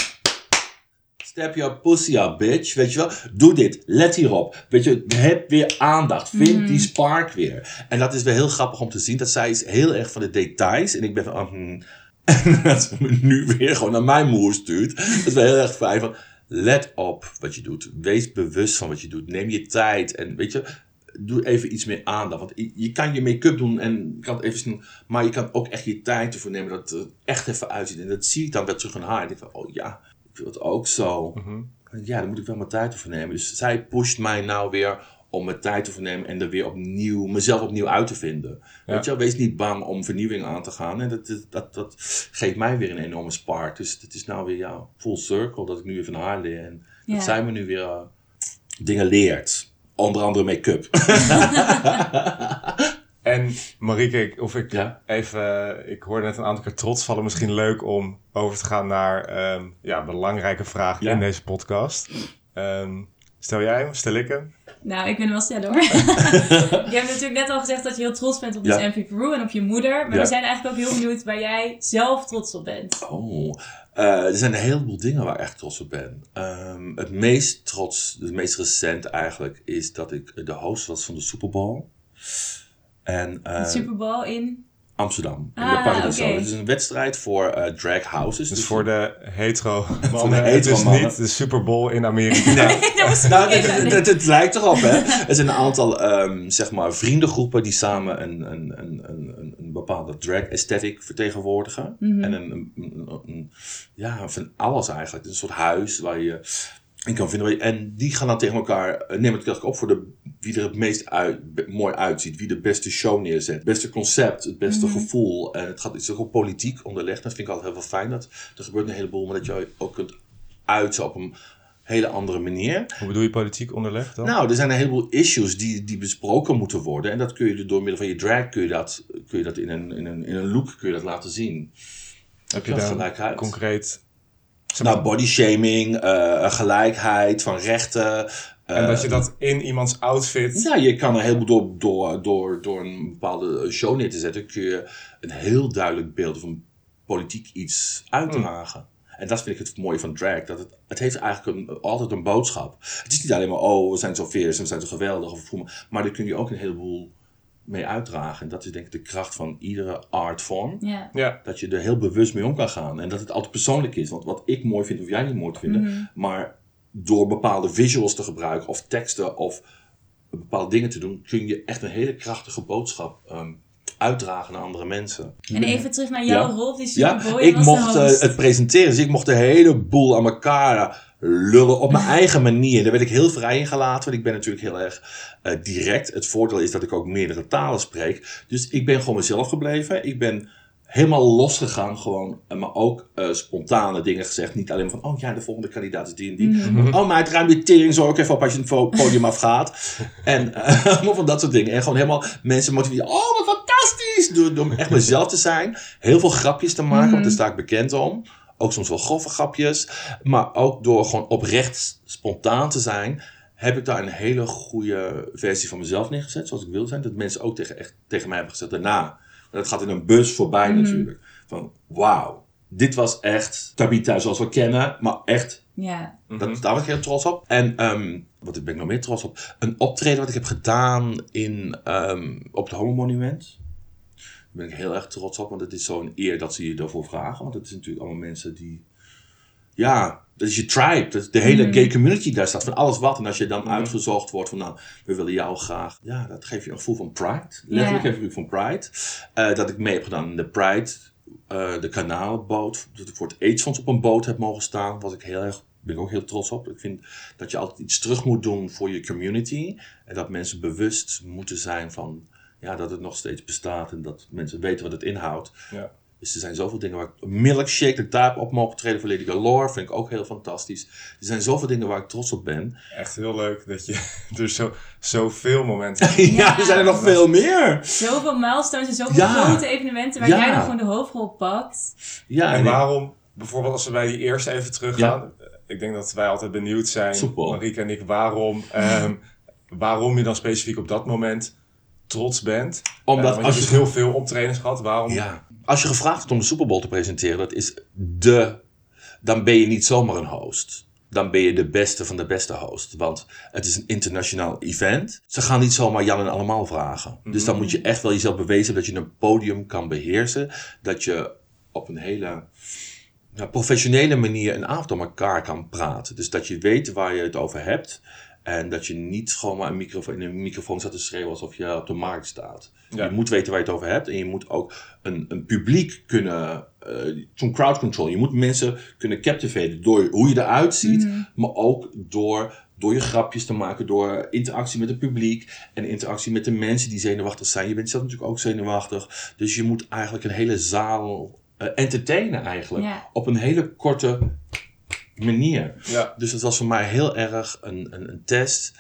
Step your pussy up, bitch. Weet je wel? Doe dit. Let hierop. Weet je, heb weer aandacht. Vind die spark weer. En dat is wel heel grappig om te zien. Dat zij is heel erg van de details. En ik ben van. ah, hmm. *laughs* En dat ze me nu weer gewoon naar mijn moer stuurt. Dat is wel heel erg fijn. Van, let op wat je doet. Wees bewust van wat je doet. Neem je tijd. En weet je, doe even iets meer aandacht. Want je, je kan je make-up doen en je kan het even snel, maar je kan ook echt je tijd ervoor nemen dat het er echt even uitziet. En dat zie ik dan weer terug aan haar. Ik denk van, oh ja, ik wil het ook zo. Mhm. Ja, dan moet ik wel mijn tijd ervoor nemen. Dus zij pusht mij nou weer om mijn tijd te vernemen en er weer opnieuw, mezelf opnieuw uit te vinden. Ja. Weet je wel, wees niet bang om vernieuwing aan te gaan. En dat, dat, dat, dat geeft mij weer een enorme spark. Dus het is nou weer ja, full circle dat ik nu weer van haar leer. En Ja. dat zij me nu weer eh, dingen leert. Onder andere make-up. *laughs* En Marieke, ik- of ik Ja. even, ik hoorde net een aantal keer trots vallen. Misschien leuk om over te gaan naar ehm, ja, belangrijke vragen Ja. in deze podcast. Ehm, Stel jij hem, stel ik hem? Nou, ik ben wel stellen hoor. *laughs* je hebt natuurlijk net al gezegd dat je heel trots bent op de ja. Peru en op je moeder. Maar we zijn eigenlijk ook heel benieuwd waar jij zelf trots op bent. Oh, uh, er zijn een heleboel dingen waar ik echt trots op ben. Um, het meest trots, het meest recent eigenlijk, is dat ik de host was van de Super Bowl. En, uh, de Super Bowl in? Amsterdam. In ah, de Paradiso. Okay. Het is een wedstrijd voor uh, drag houses. Dus, dus voor de hetero mannen. de hetero het is niet de Super Bowl in Amerika. nee, *laughs* nou, het, het, lijkt erop, hè. Er zijn een aantal, um, zeg maar, vriendengroepen die samen een, een, een, een, een bepaalde drag aesthetic vertegenwoordigen. Mm -hmm. En een, een, een, ja, van alles eigenlijk. Het is een soort huis waar je en kan vinden. En die gaan dan tegen elkaar, eh, neem het op voor de, wie er het meest uit, mooi uitziet. Wie de beste show neerzet. Het beste concept, het beste mhm. gevoel. En het gaat het is ook politiek onderlegd. Dat vind ik altijd heel veel fijn. Dat, er gebeurt een heleboel, maar dat je ook kunt uiten op een hele andere manier. Hoe bedoel je politiek onderlegd dan? Nou, er zijn een heleboel issues die, die besproken moeten worden. En dat kun je door middel van je drag kun je dat, kun je dat in, een, in, een, in een look kun je dat laten zien. Heb je daar concreet nou, body shaming, uh, gelijkheid van rechten. En dat je dat in iemands outfit. Ja, je kan er heleboel door, door, door, door een bepaalde show neer te zetten, kun je een heel duidelijk beeld van politiek iets uitdragen. Mm. En dat vind ik het mooie van drag. Dat het, het heeft eigenlijk een, altijd een boodschap. Het is niet alleen maar, oh, we zijn zo veers en we zijn zo geweldig. Of, maar daar kun je ook een heleboel mee uitdragen. En dat is denk ik de kracht van iedere artvorm. Ja. ja. Dat je er heel bewust mee om kan gaan. En dat het altijd persoonlijk is. Want wat ik mooi vind, of jij niet mooi te vinden. Mhm. Maar door bepaalde visuals te gebruiken, of teksten, of bepaalde dingen te doen, kun je echt een hele krachtige boodschap ehm, uitdragen naar andere mensen. En even terug naar jouw rol, die Ja, ik mocht uh, het presenteren, dus ik mocht de hele boel aan elkaar lullen op mijn eigen manier. Daar werd ik heel vrij in gelaten, want ik ben natuurlijk heel erg uh, direct. Het voordeel is dat ik ook meerdere talen spreek. Dus ik ben gewoon mezelf gebleven. Ik ben helemaal losgegaan gewoon. Maar ook uh, spontane dingen gezegd. Niet alleen van, oh ja, de volgende kandidaat is die en die. Mm Oh, maar het ruim die tering zo ook even op als je het podium *laughs* afgaat. en *laughs* uh, van dat soort dingen. En gewoon helemaal mensen motiveren. Oh, wat fantastisch! Door, door echt mezelf te zijn. Heel veel grapjes te maken, want daar sta ik bekend om. Ook soms wel grove grapjes. Maar ook door gewoon oprecht spontaan te zijn heb ik daar een hele goede versie van mezelf neergezet, zoals ik wil zijn. Dat mensen ook tegen, echt, tegen mij hebben gezegd daarna. Dat gaat in een bus voorbij mhm. natuurlijk. Van wauw, dit was echt Tabita zoals we kennen, maar echt. Ja. Dat, daar ben ik heel trots op. En um, wat ben ik nog meer trots op? Een optreden wat ik heb gedaan in, um, op het Homo Monument. Daar ben ik heel erg trots op, want het is zo'n eer dat ze je daarvoor vragen. Want het is natuurlijk allemaal mensen die ja, dat is je tribe. Dat is de hele mm. gay community daar staat van alles wat. En als je dan mm. uitgezocht wordt van nou, we willen jou graag. Ja, dat geeft je een gevoel van pride. Letterlijk je een gevoel van pride. Uh, dat ik mee heb gedaan in de Pride, uh, de kanaalboot. Dat ik voor het AIDS-fonds op een boot heb mogen staan. Was ik heel erg, ben ik ook heel trots op. Ik vind dat je altijd iets terug moet doen voor je community. En dat mensen bewust moeten zijn van ja, dat het nog steeds bestaat. En dat mensen weten wat het inhoudt. Ja. Dus er zijn zoveel dingen waar ik... Milkshake, dat ik daar op mogen treden voor Lady Galore, vind ik ook heel fantastisch. Er zijn zoveel dingen waar ik trots op ben. Echt heel leuk dat je *laughs* er zo, zoveel momenten *laughs* ja, ja, er zijn er nog veel meer. Zoveel milestones en zoveel grote evenementen waar jij dan gewoon de hoofdrol pakt. Ja, en, waarom, bijvoorbeeld als we bij die eerste even teruggaan. Ik denk dat wij altijd benieuwd zijn, Soepel. Marieke en ik, waarom, um, waarom je dan specifiek op dat moment trots bent. Omdat uh, als je dus heel veel optredens gehad, waarom... Ja als je gevraagd wordt om de Super Bowl te presenteren, dat is de. Dan ben je niet zomaar een host. Dan ben je de beste van de beste host. Want het is een internationaal event. Ze gaan niet zomaar Jan en allemaal vragen. Dus dan moet je echt wel jezelf bewezen dat je een podium kan beheersen. Dat je op een hele professionele manier een avond om elkaar kan praten. Dus dat je weet waar je het over hebt. En dat je niet gewoon maar een microfoon, in een microfoon staat te schreeuwen alsof je op de markt staat. Je moet weten waar je het over hebt. En je moet ook een, een publiek kunnen. Uh, zo'n crowd control. Je moet mensen kunnen captiveren door hoe je eruit ziet. Mhm. Maar ook door, door je grapjes te maken. Door interactie met het publiek. En interactie met de mensen die zenuwachtig zijn. Je bent zelf natuurlijk ook zenuwachtig. Dus je moet eigenlijk een hele zaal uh, entertainen eigenlijk. Op een hele korte manier. Ja. Dus dat was voor mij heel erg een, een, een test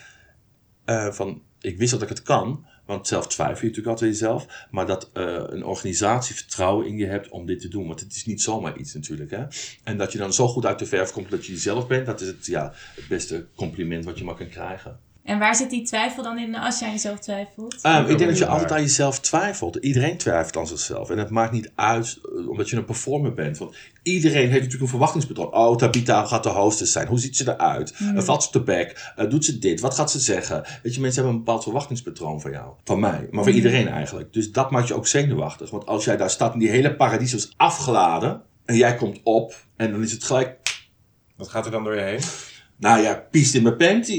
uh, van, ik wist dat ik het kan, Want zelf twijfel je natuurlijk altijd jezelf. Maar dat uh, een organisatie vertrouwen in je hebt om dit te doen. Want het is niet zomaar iets natuurlijk. Hè? En dat je dan zo goed uit de verf komt dat je jezelf bent. Dat is het, ja, het beste compliment wat je maar kan krijgen. En waar zit die twijfel dan in als jij jezelf twijfelt? Um, ik denk dat je altijd aan jezelf twijfelt. Iedereen twijfelt aan zichzelf. En het maakt niet uit eh, omdat je een performer bent. Want iedereen heeft natuurlijk een verwachtingspatroon. Oh, Tabita gaat de hostess zijn. Hoe ziet ze eruit? Mm. valt ze op de bek? Uh, doet ze dit? Wat gaat ze zeggen? Weet je, mensen hebben een bepaald verwachtingspatroon van jou. Van mij. Maar van mm. iedereen eigenlijk. Dus dat maakt je ook zenuwachtig. Want als jij daar staat en die hele paradies is afgeladen. En jij komt op. En dan is het gelijk... Wat gaat er dan door je heen? Nou ja, piest in mijn panty. *laughs* *laughs*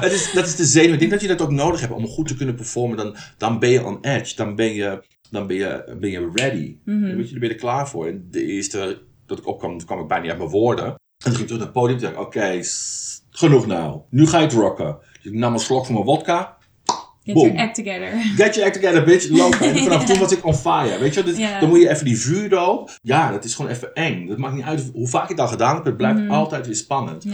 dat, is, dat is de zenuw. Ik denk dat je dat ook nodig hebt om goed te kunnen performen. Dan, dan ben je on edge. Dan ben je, dan ben je, ben je ready. Mm -hmm. dan, ben je er klaar voor. En de eerste dat ik opkwam, kwam ik bijna niet uit mijn woorden. En toen ging ik terug naar het podium en dacht oké, genoeg nou. Nu ga het rocken. Dus ik nam een slok van mijn vodka. Get your act together. Get your act together, bitch. *laughs* Lopen. En vanaf toen was ik on fire. Weet je, dus dan moet je even die vuurdoop. Ja, dat is gewoon even eng. Dat maakt niet uit hoe vaak je het al gedaan hebt. Het blijft mhm. altijd weer spannend.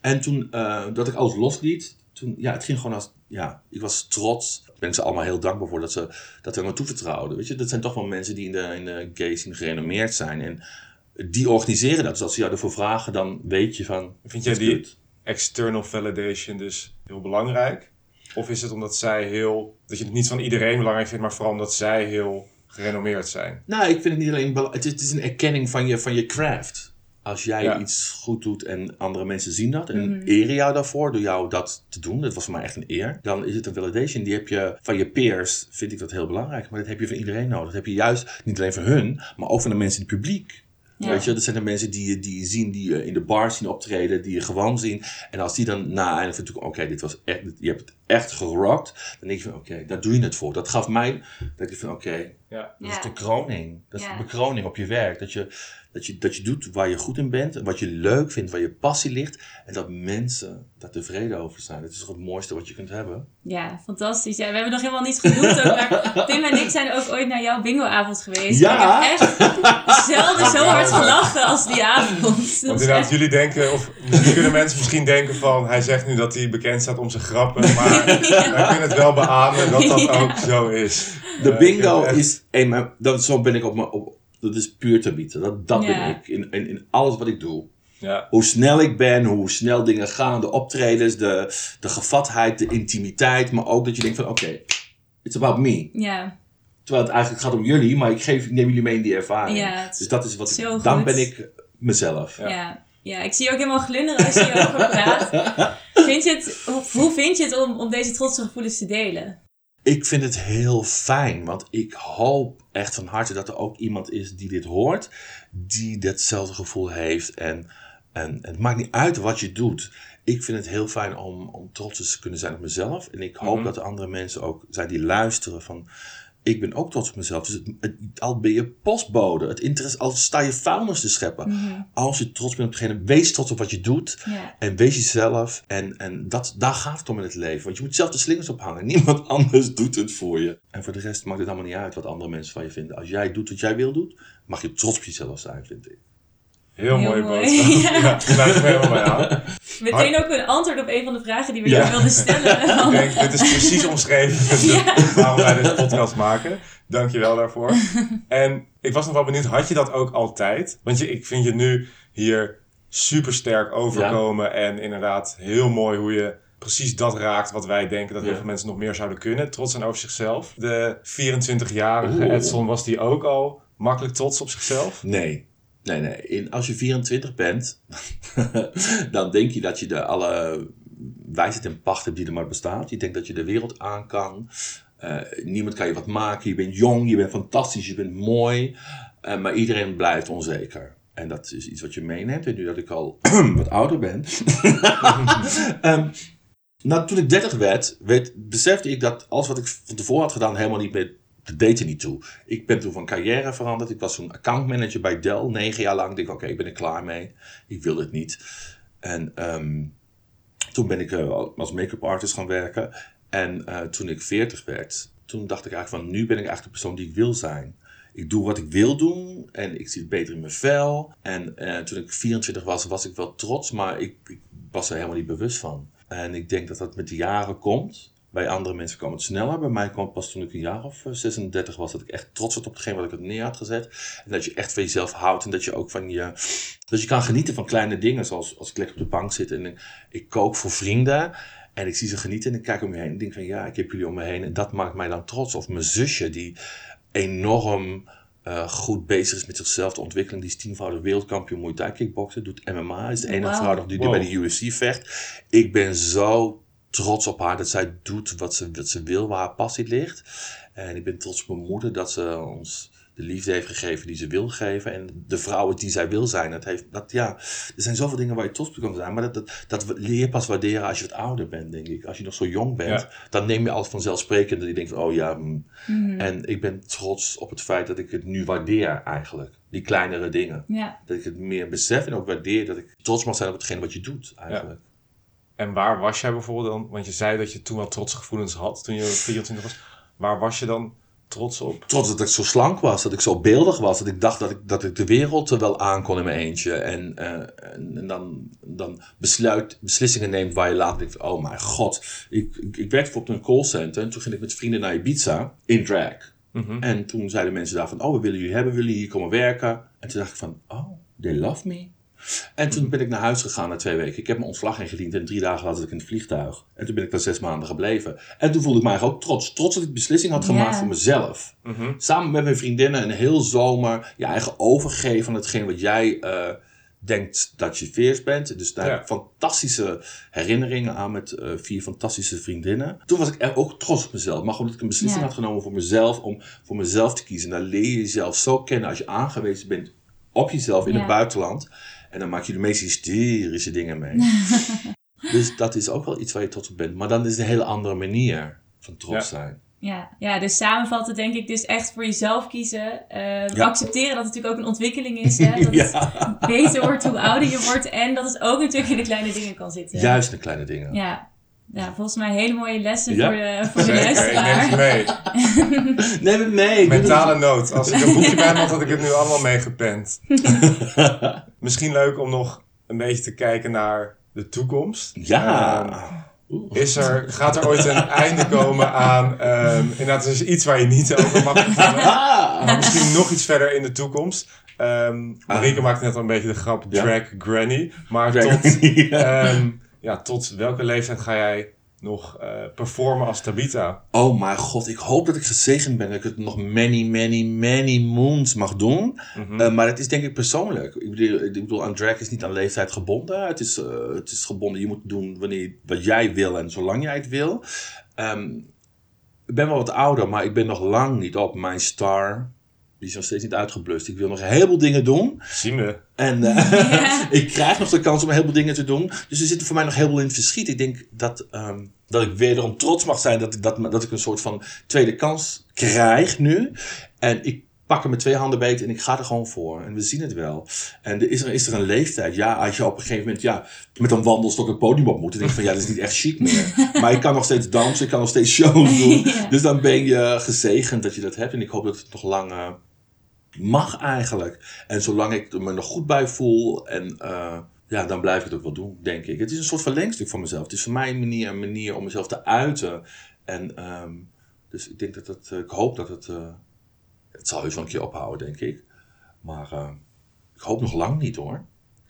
En toen uh, dat ik alles losliet, toen, ja, het ging gewoon als, ja, ik was trots. Daar ben ik ze allemaal heel dankbaar voor dat ze dat me toevertrouwden. Weet je, dat zijn toch wel mensen die in de, in de gay scene gerenommeerd zijn. En die organiseren dat. Dus als ze jou ervoor vragen, dan weet je van... Vind jij die external validation dus heel belangrijk? Of is het omdat zij heel, dat je het niet van iedereen belangrijk vindt, maar vooral omdat zij heel gerenommeerd zijn? Nou, ik vind het niet alleen belangrijk. Het is een erkenning van je, van je craft. Als jij iets goed doet en andere mensen zien dat en mm eren jou daarvoor door jou dat te doen, dat was voor mij echt een eer, dan is het een validation. Die heb je van je peers, vind ik dat heel belangrijk, maar dat heb je van iedereen nodig. Dat heb je juist niet alleen van hun, maar ook van de mensen in het publiek. Weet je, dat zijn de mensen die je, die je zien, die je in de bar zien optreden, die je gewoon zien. En als die dan na einde van oké, dit was echt, je hebt het echt gerockt. Dan denk je van, oké, daar doe je het voor. Dat gaf mij, dat ik van, oké, ja. dat is de kroning. Dat is de bekroning op je werk. Dat je, dat, je, dat je doet waar je goed in bent, wat je leuk vindt, waar je passie ligt. En dat mensen daar tevreden over zijn. Dat is toch het mooiste wat je kunt hebben. Ja, fantastisch. Ja, we hebben nog helemaal niet genoemd. Ook, maar *laughs* Tim en ik zijn ook ooit naar jouw bingoavond geweest. Ja. Ik heb echt zelden zo hard gelachen als die avond. Want inderdaad, jullie denken, of kunnen mensen misschien denken van, hij zegt nu dat hij bekend staat om zijn grappen. Maar. Wij kunnen het wel beamen dat dat *laughs* ook zo is. De eh, bingo is, een, dat, zo ben ik op mijn, op, dat is puur te bieden. Dat, dat ben ik in, in, in alles wat ik doe. Ja. Hoe snel ik ben, hoe snel dingen gaan, de optredens, de, de gevatheid, de intimiteit. Maar ook dat je denkt van oké, it's about me. Ja. Terwijl het eigenlijk gaat om jullie, maar ik, geef, ik neem jullie mee in die ervaring. Ja, dus dat is wat ik, dan ben ik mezelf. Ja. Ja. Ik zie je ook helemaal glunderen als je hierover *laughs* praat. vind je het, hoe vind je het om, om deze trotse gevoelens te delen? Ik vind het heel fijn, want ik hoop echt van harte dat er ook iemand is die dit hoort, die datzelfde gevoel heeft. En, en het maakt niet uit wat je doet. Ik vind het heel fijn om, om trots te kunnen zijn op mezelf. En ik hoop mhm. dat er andere mensen ook zijn die luisteren van ik ben ook trots op mezelf. Dus het, al ben je postbode, het interesse, al sta je vuilnis te scheppen. Mhm. Als je trots bent op degene, wees trots op wat je doet. En wees jezelf. En, en dat, daar gaat het om in het leven. Want je moet zelf de slingers ophangen. Niemand *laughs* anders doet het voor je. En voor de rest maakt het allemaal niet uit wat andere mensen van je vinden. Als jij doet wat jij wil doen, mag je trots op jezelf zijn, vind ik. Heel, Heel mooie boodschap. *laughs* Ja, sluit me helemaal bij *laughs* aan. Meteen ook een antwoord op een van de vragen die we ja. wilden stellen. *laughs* ik denk, dit is precies omschreven ja. waarom wij deze podcast maken. Dank je wel daarvoor. En ik was nog wel benieuwd, had je dat ook altijd? Want je, ik vind je nu hier super sterk overkomen. En inderdaad heel mooi hoe je precies dat raakt wat wij denken dat heel veel mensen nog meer zouden kunnen. Trots zijn over zichzelf. De 24-jarige Edson was die ook al makkelijk trots op zichzelf? Nee. Nee, nee. In, als je 24 bent, *laughs* dan denk je dat je de alle wijsheid en pacht hebt die er maar bestaat. Je denkt dat je de wereld aan kan. Uh, niemand kan je wat maken. Je bent jong, je bent fantastisch, je bent mooi. Uh, maar iedereen blijft onzeker. En dat is iets wat je meeneemt. En nu dat ik al *clears throat* wat ouder ben. um, *laughs* nou, toen ik 30 werd, werd, besefte ik dat alles wat ik van tevoren had gedaan helemaal niet meer dat deed er niet toe. Ik ben toen van carrière veranderd. Ik was toen accountmanager bij Dell, negen jaar lang. Ik dacht, oké, ik ben er klaar mee. Ik wil het niet. En um, toen ben ik uh, als make-up artist gaan werken. En uh, toen ik 40 werd, toen dacht ik eigenlijk van, nu ben ik eigenlijk de persoon die ik wil zijn. Ik doe wat ik wil doen en ik zit beter in mijn vel. En uh, toen ik 24 was, was ik wel trots, maar ik was er helemaal niet bewust van. En ik denk dat dat met de jaren komt Bij andere mensen kwam het sneller. Bij mij kwam het pas toen ik een jaar of 36 was. Dat ik echt trots was op hetgeen wat ik het neer had gezet. En dat je echt van jezelf houdt. En dat je ook van je... Dat je kan genieten van kleine dingen. Zoals als ik lekker op de bank zit en ik kook voor vrienden. En ik zie ze genieten en ik kijk om me heen. En denk van ja, ik heb jullie om me heen. En dat maakt mij dan trots. Of mijn zusje die enorm uh, goed bezig is met zichzelf te ontwikkelen. Die is tienvoudig wereldkampioen Muay Thai kickboksen. Doet MMA. Is de enige vrouw die, die bij de UFC vecht. Ik ben zo trots op haar dat zij doet wat ze, wat ze wil, waar haar passie ligt. En ik ben trots op mijn moeder dat ze ons de liefde heeft gegeven die ze wil geven. En de vrouwen die zij wil zijn. Dat heeft, dat, ja, er zijn zoveel dingen waar je trots op kan zijn. Maar dat, dat, dat leer je pas waarderen als je wat ouder bent, denk ik. Als je nog zo jong bent, dan neem je alles vanzelfsprekend. Dat je denkt van, oh ja. Mm. Mhm. En ik ben trots op het feit dat ik het nu waardeer eigenlijk. Die kleinere dingen. Ja. Dat ik het meer besef en ook waardeer. Dat ik trots mag zijn op hetgeen wat je doet eigenlijk. Ja. En waar was jij bijvoorbeeld dan? Want je zei dat je toen al trotse gevoelens had toen je 24 was. Waar was je dan trots op? Trots dat ik zo slank was, dat ik zo beeldig was, dat ik dacht dat ik, dat ik de wereld wel aan kon in mijn eentje. En, uh, en, dan, dan besluit, beslissingen neemt waar je later denkt, oh mijn god. Ik, ik, ik werkte op een callcenter en toen ging ik met vrienden naar Ibiza in drag. Mm En toen zeiden mensen daar van, oh we willen jullie hebben, willen jullie hier komen werken? En toen dacht ik van, oh, they love me. En toen ben ik naar huis gegaan na twee weken. Ik heb mijn ontslag ingediend en drie dagen later zat ik in het vliegtuig. En toen ben ik daar zes maanden gebleven. En toen voelde ik mij ook trots. Trots dat ik beslissing had gemaakt voor mezelf. Mhm. Samen met mijn vriendinnen een heel zomer je eigen overgeven aan hetgeen wat jij uh, denkt dat je veers bent. Dus daar heb ik fantastische herinneringen aan met uh, vier fantastische vriendinnen. Toen was ik ook trots op mezelf. Maar omdat ik een beslissing had genomen voor mezelf, om voor mezelf te kiezen. En daar leer je jezelf zo kennen als je aangewezen bent op jezelf in het buitenland. En dan maak je de meest hysterische dingen mee. *laughs* dus dat is ook wel iets waar je trots op bent. Maar dan is het een hele andere manier van trots zijn. Ja, ja, dus samenvatten denk ik dus echt voor jezelf kiezen. Uh, Accepteren dat het natuurlijk ook een ontwikkeling is. Hè? Dat *laughs* het beter wordt hoe ouder je wordt. En dat het ook natuurlijk in de kleine dingen kan zitten. Juist in de kleine dingen. Ja, ja, volgens mij hele mooie lessen voor de, voor de luisteraar. Neem mee. *laughs* neem het mee. Mentale nood. Als ik een boekje bij had, had ik het nu *laughs* allemaal meegepend. *laughs* Misschien leuk om nog een beetje te kijken naar de toekomst. Ja. Um, is er, gaat er ooit een einde komen aan... Um, inderdaad, is iets waar je niet over mag vertellen. Maar misschien nog iets verder in de toekomst. Um, Marieke maakte net al een beetje de grap drag granny. Maar tot... Um, ja, tot welke leeftijd ga jij nog uh, performen als Tabita? Oh mijn god, ik hoop dat ik gezegend ben dat ik het nog many, many, many moons mag doen. Mhm. Eh, maar het is denk ik persoonlijk. Ik bedoel, ik bedoel, aan drag is niet aan leeftijd gebonden. Het is, uh, het is gebonden, je moet doen wanneer, wat jij wil en zolang jij het wil. Um, ik ben wel wat ouder, maar ik ben nog lang niet op mijn star die is nog steeds niet uitgeblust. Ik wil nog een heleboel dingen doen. Zien we. En uh, *laughs* *laughs* ik krijg nog de kans om een heleboel dingen te doen. Dus er zitten voor mij nog heel veel in het verschiet. Ik denk dat, um, dat ik wederom trots mag zijn dat ik, dat, dat ik een soort van tweede kans krijg nu. En ik pak hem met twee handen beet en ik ga er gewoon voor. En we zien het wel. En is er, is er een leeftijd? Ja, als je op een gegeven moment ja, met een wandelstok het podium op moet. Dan denk je van ja, dat is niet echt chic meer. *laughs* maar ik kan nog steeds dansen, ik kan nog steeds shows doen. Dus dan ben je gezegend dat je dat hebt. En ik hoop dat het nog lang uh, mag eigenlijk. En zolang ik me nog goed bij voel en... Uh, ja, dan blijf ik het ook wel doen, denk ik. Het is een soort verlengstuk van mezelf. Het is voor mij een manier, manier om mezelf te uiten. En um, dus ik denk dat het, ik hoop dat het, uh, het zal heus wel een keer ophouden, denk ik. Maar ik hoop nog lang niet hoor.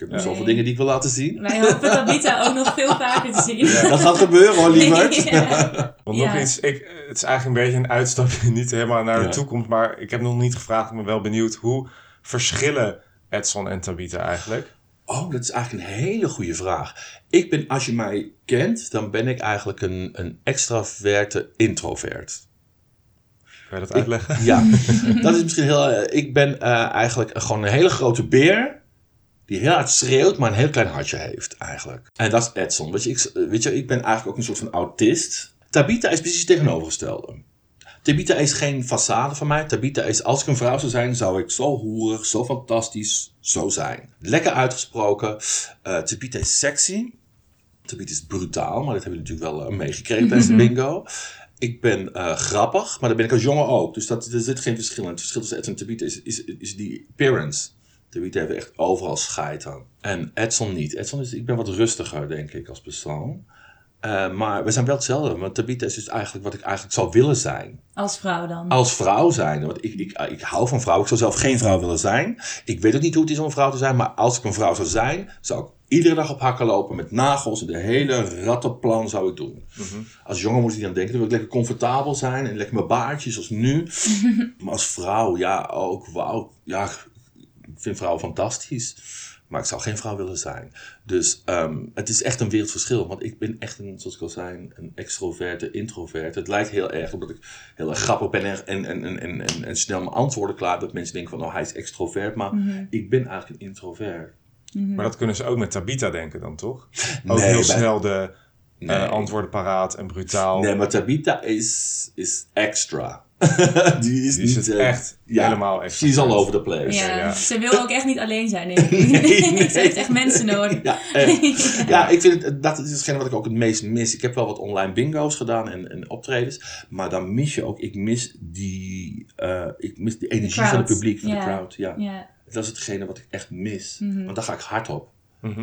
Ik heb nog zoveel dingen die ik wil laten zien. Wij hopen Tabita ook nog veel vaker te zien. Ja, dat gaat gebeuren hoor, lieverd. *laughs* ja. Want nog iets, ik, het is eigenlijk een beetje een uitstapje, *laughs* niet helemaal naar de toekomst. Maar ik heb nog niet gevraagd, ik ben wel benieuwd. Hoe verschillen Edson en Tabita eigenlijk? Oh, dat is eigenlijk een hele goede vraag. Ik ben, als je mij kent, dan ben ik eigenlijk een, een extraverte introvert. Kan je dat uitleggen? ja, *laughs* dat is misschien heel. Uh, ik ben uh, eigenlijk gewoon een hele grote beer. Die heel hard schreeuwt, maar een heel klein hartje heeft, eigenlijk. En dat is Edson. Weet je, ik, weet je, ik ben eigenlijk ook een soort van autist. Tabita is precies het tegenovergestelde. Tabita is geen façade van mij. Tabita is, als ik een vrouw zou zijn, zou ik zo hoerig, zo fantastisch, zo zijn. Lekker uitgesproken. Uh, Tabita is sexy. Tabita is brutaal, maar dat hebben we natuurlijk wel uh, meegekregen tijdens de bingo. Ik ben uh, grappig, maar dat ben ik als jongen ook. Dus dat, er zit geen verschil in. Het verschil tussen Edson en Tabita is, is, is die appearance. Tabita heeft echt overal scheid aan. En Edson niet. Edson is, ik ben wat rustiger, denk ik, als persoon. Eh, maar we zijn wel hetzelfde. Want Tabitha is dus eigenlijk wat ik eigenlijk zou willen zijn. Als vrouw dan? Als vrouw zijn. Want ik, ik, ik hou van vrouwen. Ik zou zelf geen vrouw willen zijn. Ik weet ook niet hoe het is om een vrouw te zijn. Maar als ik een vrouw zou zijn, zou ik iedere dag op hakken lopen met nagels. En de hele rattenplan zou ik doen. Als jongen moest ik niet aan denken. Dan wil ik lekker comfortabel zijn. En lekker mijn baardjes zoals nu. *laughs* maar als vrouw, ja, ook wauw. Ja, vind vrouwen fantastisch. Maar ik zou geen vrouw willen zijn. Dus ehm, het is echt een wereldverschil. Want ik ben echt een, zoals ik al zei, een extroverte introvert. Het lijkt heel erg omdat ik heel erg grappig ben en, en, en, en, en, en snel mijn antwoorden klaar. Dat mensen denken van, oh, hij is extrovert. Maar ik ben eigenlijk een introvert. Maar dat kunnen ze ook met Tabita denken dan, toch? Ook Nee, heel bij- snel de eh, antwoorden paraat en brutaal. Nee, maar Tabitha is, is extra. *laughs* die is Die niet... zit eh, echt helemaal extra. She's all over the place. ja, ja. ze wil ook echt niet alleen zijn, denk ik. *laughs* nee. *laughs* ze heeft echt mensen nodig. Ja, echt. ja, ik vind het, dat is hetgene wat ik ook het meest mis. Ik heb wel wat online bingo's gedaan en, en optredens. Maar dan mis je ook, ik mis die, eh, ik mis die energie van het publiek, van Ja. de crowd. Ja. Ja, Dat is hetgene wat ik echt mis. Mhm. Want daar ga ik hard op. Mhm.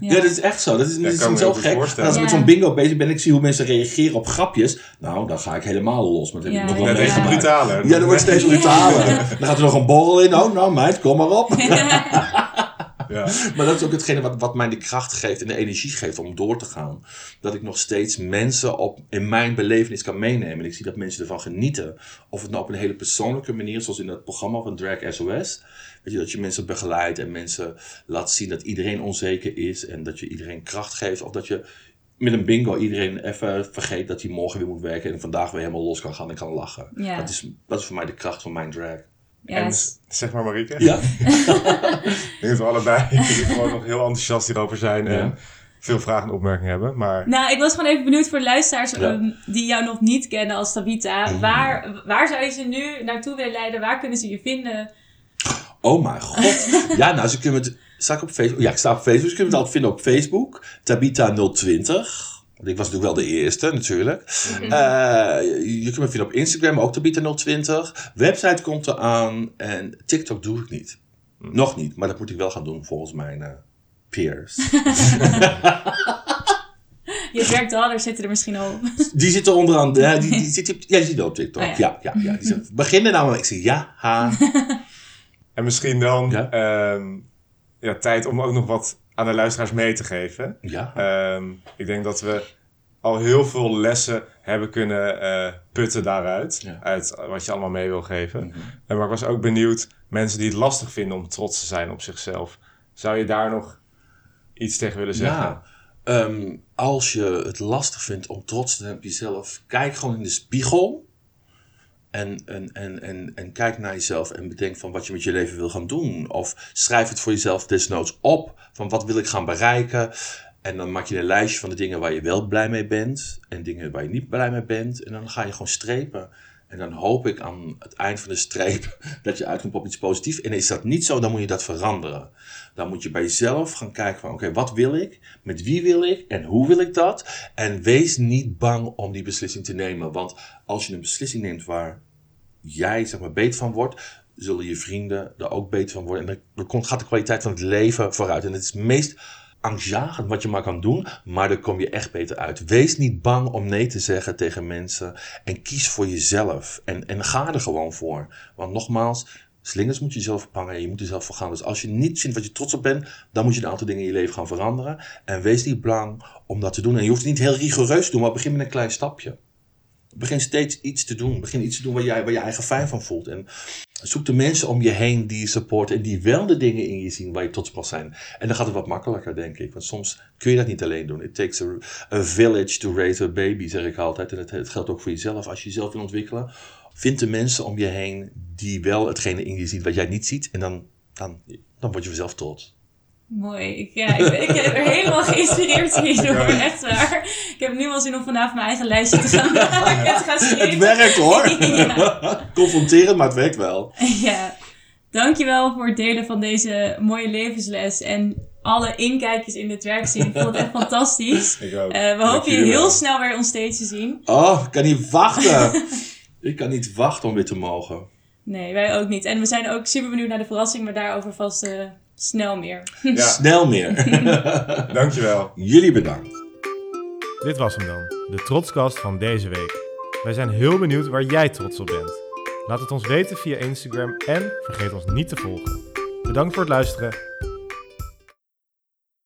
ja. Ja, dat is echt zo. Dat is, dat is kan me zo gek. Als ik met zo'n bingo bezig ben en ik zie hoe mensen reageren op grapjes. Nou, dan ga ik helemaal los. Maar dat heb Ja, ik nog wel meegemaakt. brutaler. Ja, dat wordt steeds brutaler. Dan gaat er nog een borrel in. Oh, nou meid, kom maar op. *laughs* *laughs* Ja. *laughs* Maar dat is ook hetgene wat, wat mij de kracht geeft en de energie geeft om door te gaan. Dat ik nog steeds mensen op, in mijn belevenis kan meenemen. En ik zie dat mensen ervan genieten. Of het nou op een hele persoonlijke manier, zoals in dat programma van Drag SOS. Weet je, dat je mensen begeleidt en mensen laat zien dat iedereen onzeker is. En dat je iedereen kracht geeft. Of dat je met een bingo iedereen even vergeet dat hij morgen weer moet werken. En vandaag weer helemaal los kan gaan en kan lachen. Ja. Dat, is, dat is voor mij de kracht van mijn drag. Ja, En zeg maar Marieke. Ja? *laughs* Ik denk dat we allebei gewoon nog heel enthousiast hierover zijn. En Ja. veel vragen en opmerkingen hebben. Maar Nou, ik was gewoon even benieuwd voor de luisteraars Ja. ehm, die jou nog niet kennen als Tabita. Mm. Waar, waar zou je ze nu naartoe willen leiden? Waar kunnen ze je vinden? Oh mijn god. *laughs* Ja, nou, ze kunnen het... Sta ik op Facebook? Ja, ik sta op Facebook. Ze kunnen het altijd vinden op Facebook. Tabita020. Want ik was natuurlijk wel de eerste, natuurlijk. Eh, je, je kunt me vinden op Instagram, ook Tabita020. Website komt eraan. En TikTok doe ik niet. Nog niet, maar dat moet ik wel gaan doen volgens mijn eh, peers. *laughs* Je werkdader zitten er misschien al *laughs* op. Die zit er onderaan. Ja, die, die zit, ja, die zit op TikTok. Oh ja. ja. Ja, ja, Die zit, beginnen nou, maar ik zeg ja, ha. *laughs* En misschien dan Ja. ehm, ja, tijd om ook nog wat aan de luisteraars mee te geven. Ja. Ehm, ik denk dat we al heel veel lessen hebben kunnen eh, putten daaruit. Ja. Uit wat je allemaal mee wil geven. En maar ik was ook benieuwd, mensen die het lastig vinden om trots te zijn op zichzelf. Zou je daar nog iets tegen willen zeggen? Ja. Ehm, als je het lastig vindt om trots te zijn op jezelf, kijk gewoon in de spiegel. En, en, en, en, kijk naar jezelf en bedenk van wat je met je leven wil gaan doen. Of schrijf het voor jezelf desnoods op. Van wat wil ik gaan bereiken. En dan maak je een lijstje van de dingen waar je wel blij mee bent. En dingen waar je niet blij mee bent. En dan ga je gewoon strepen. En dan hoop ik aan het eind van de streep *laughs* dat je uitkomt op iets positiefs. En is dat niet zo, dan moet je dat veranderen. Dan moet je bij jezelf gaan kijken van oké, wat wil ik? Met wie wil ik? En hoe wil ik dat? En wees niet bang om die beslissing te nemen. Want als je een beslissing neemt waar jij zeg maar beter van wordt, zullen je vrienden er ook beter van worden. En dan, komt, gaat de kwaliteit van het leven vooruit. En het is het meest angstjagend wat je maar kan doen, maar dan kom je echt beter uit. Wees niet bang om nee te zeggen tegen mensen en kies voor jezelf. En, en ga er gewoon voor. Want nogmaals, slingers moet je zelf ophangen en je moet er zelf voor gaan. Dus als je niet vindt wat je trots op bent, dan moet je een aantal dingen in je leven gaan veranderen. En wees niet bang om dat te doen. En je hoeft het niet heel rigoureus te doen, maar begin met een klein stapje. Begin steeds iets te doen. Begin iets te doen waar jij waar je eigen fijn van voelt. En zoek de mensen om je heen die je supporten en die wel de dingen in je zien waar je trots op zijn. En dan gaat het wat makkelijker, denk ik. Want soms kun je dat niet alleen doen. It takes a, a village to raise a baby, zeg ik altijd. En het, het geldt ook voor jezelf. Als je jezelf wil ontwikkelen, vind de mensen om je heen die wel hetgene in je zien wat jij niet ziet. En dan, dan, dan word je vanzelf trots. Mooi. Ik, ja, ik, ben- ik ben er helemaal geïnspireerd *laughs* hierdoor. Echt waar. Ik heb nu wel zin om vanavond mijn eigen lijstje te gaan *laughs* maken. Te gaan schrijven. Het werkt hoor! *laughs* Ja. Confronterend, maar het werkt wel. Ja, dankjewel voor het delen van deze mooie levensles en alle inkijkjes in dit werk zien. Ik vond het echt fantastisch. Ik ook. Eh, we Dank hopen je heel wel. snel weer onstage te zien. Oh, ik kan niet wachten. Ik kan niet wachten om weer te mogen. Nee, wij ook niet. En we zijn ook super benieuwd naar de verrassing, maar daarover vast eh, snel meer. Ja, *laughs* Snel meer. *laughs* dankjewel. Jullie bedankt. Dit was hem dan, de Trotskast van deze week. Wij zijn heel benieuwd waar jij trots op bent. Laat het ons weten via Instagram en vergeet ons niet te volgen. Bedankt voor het luisteren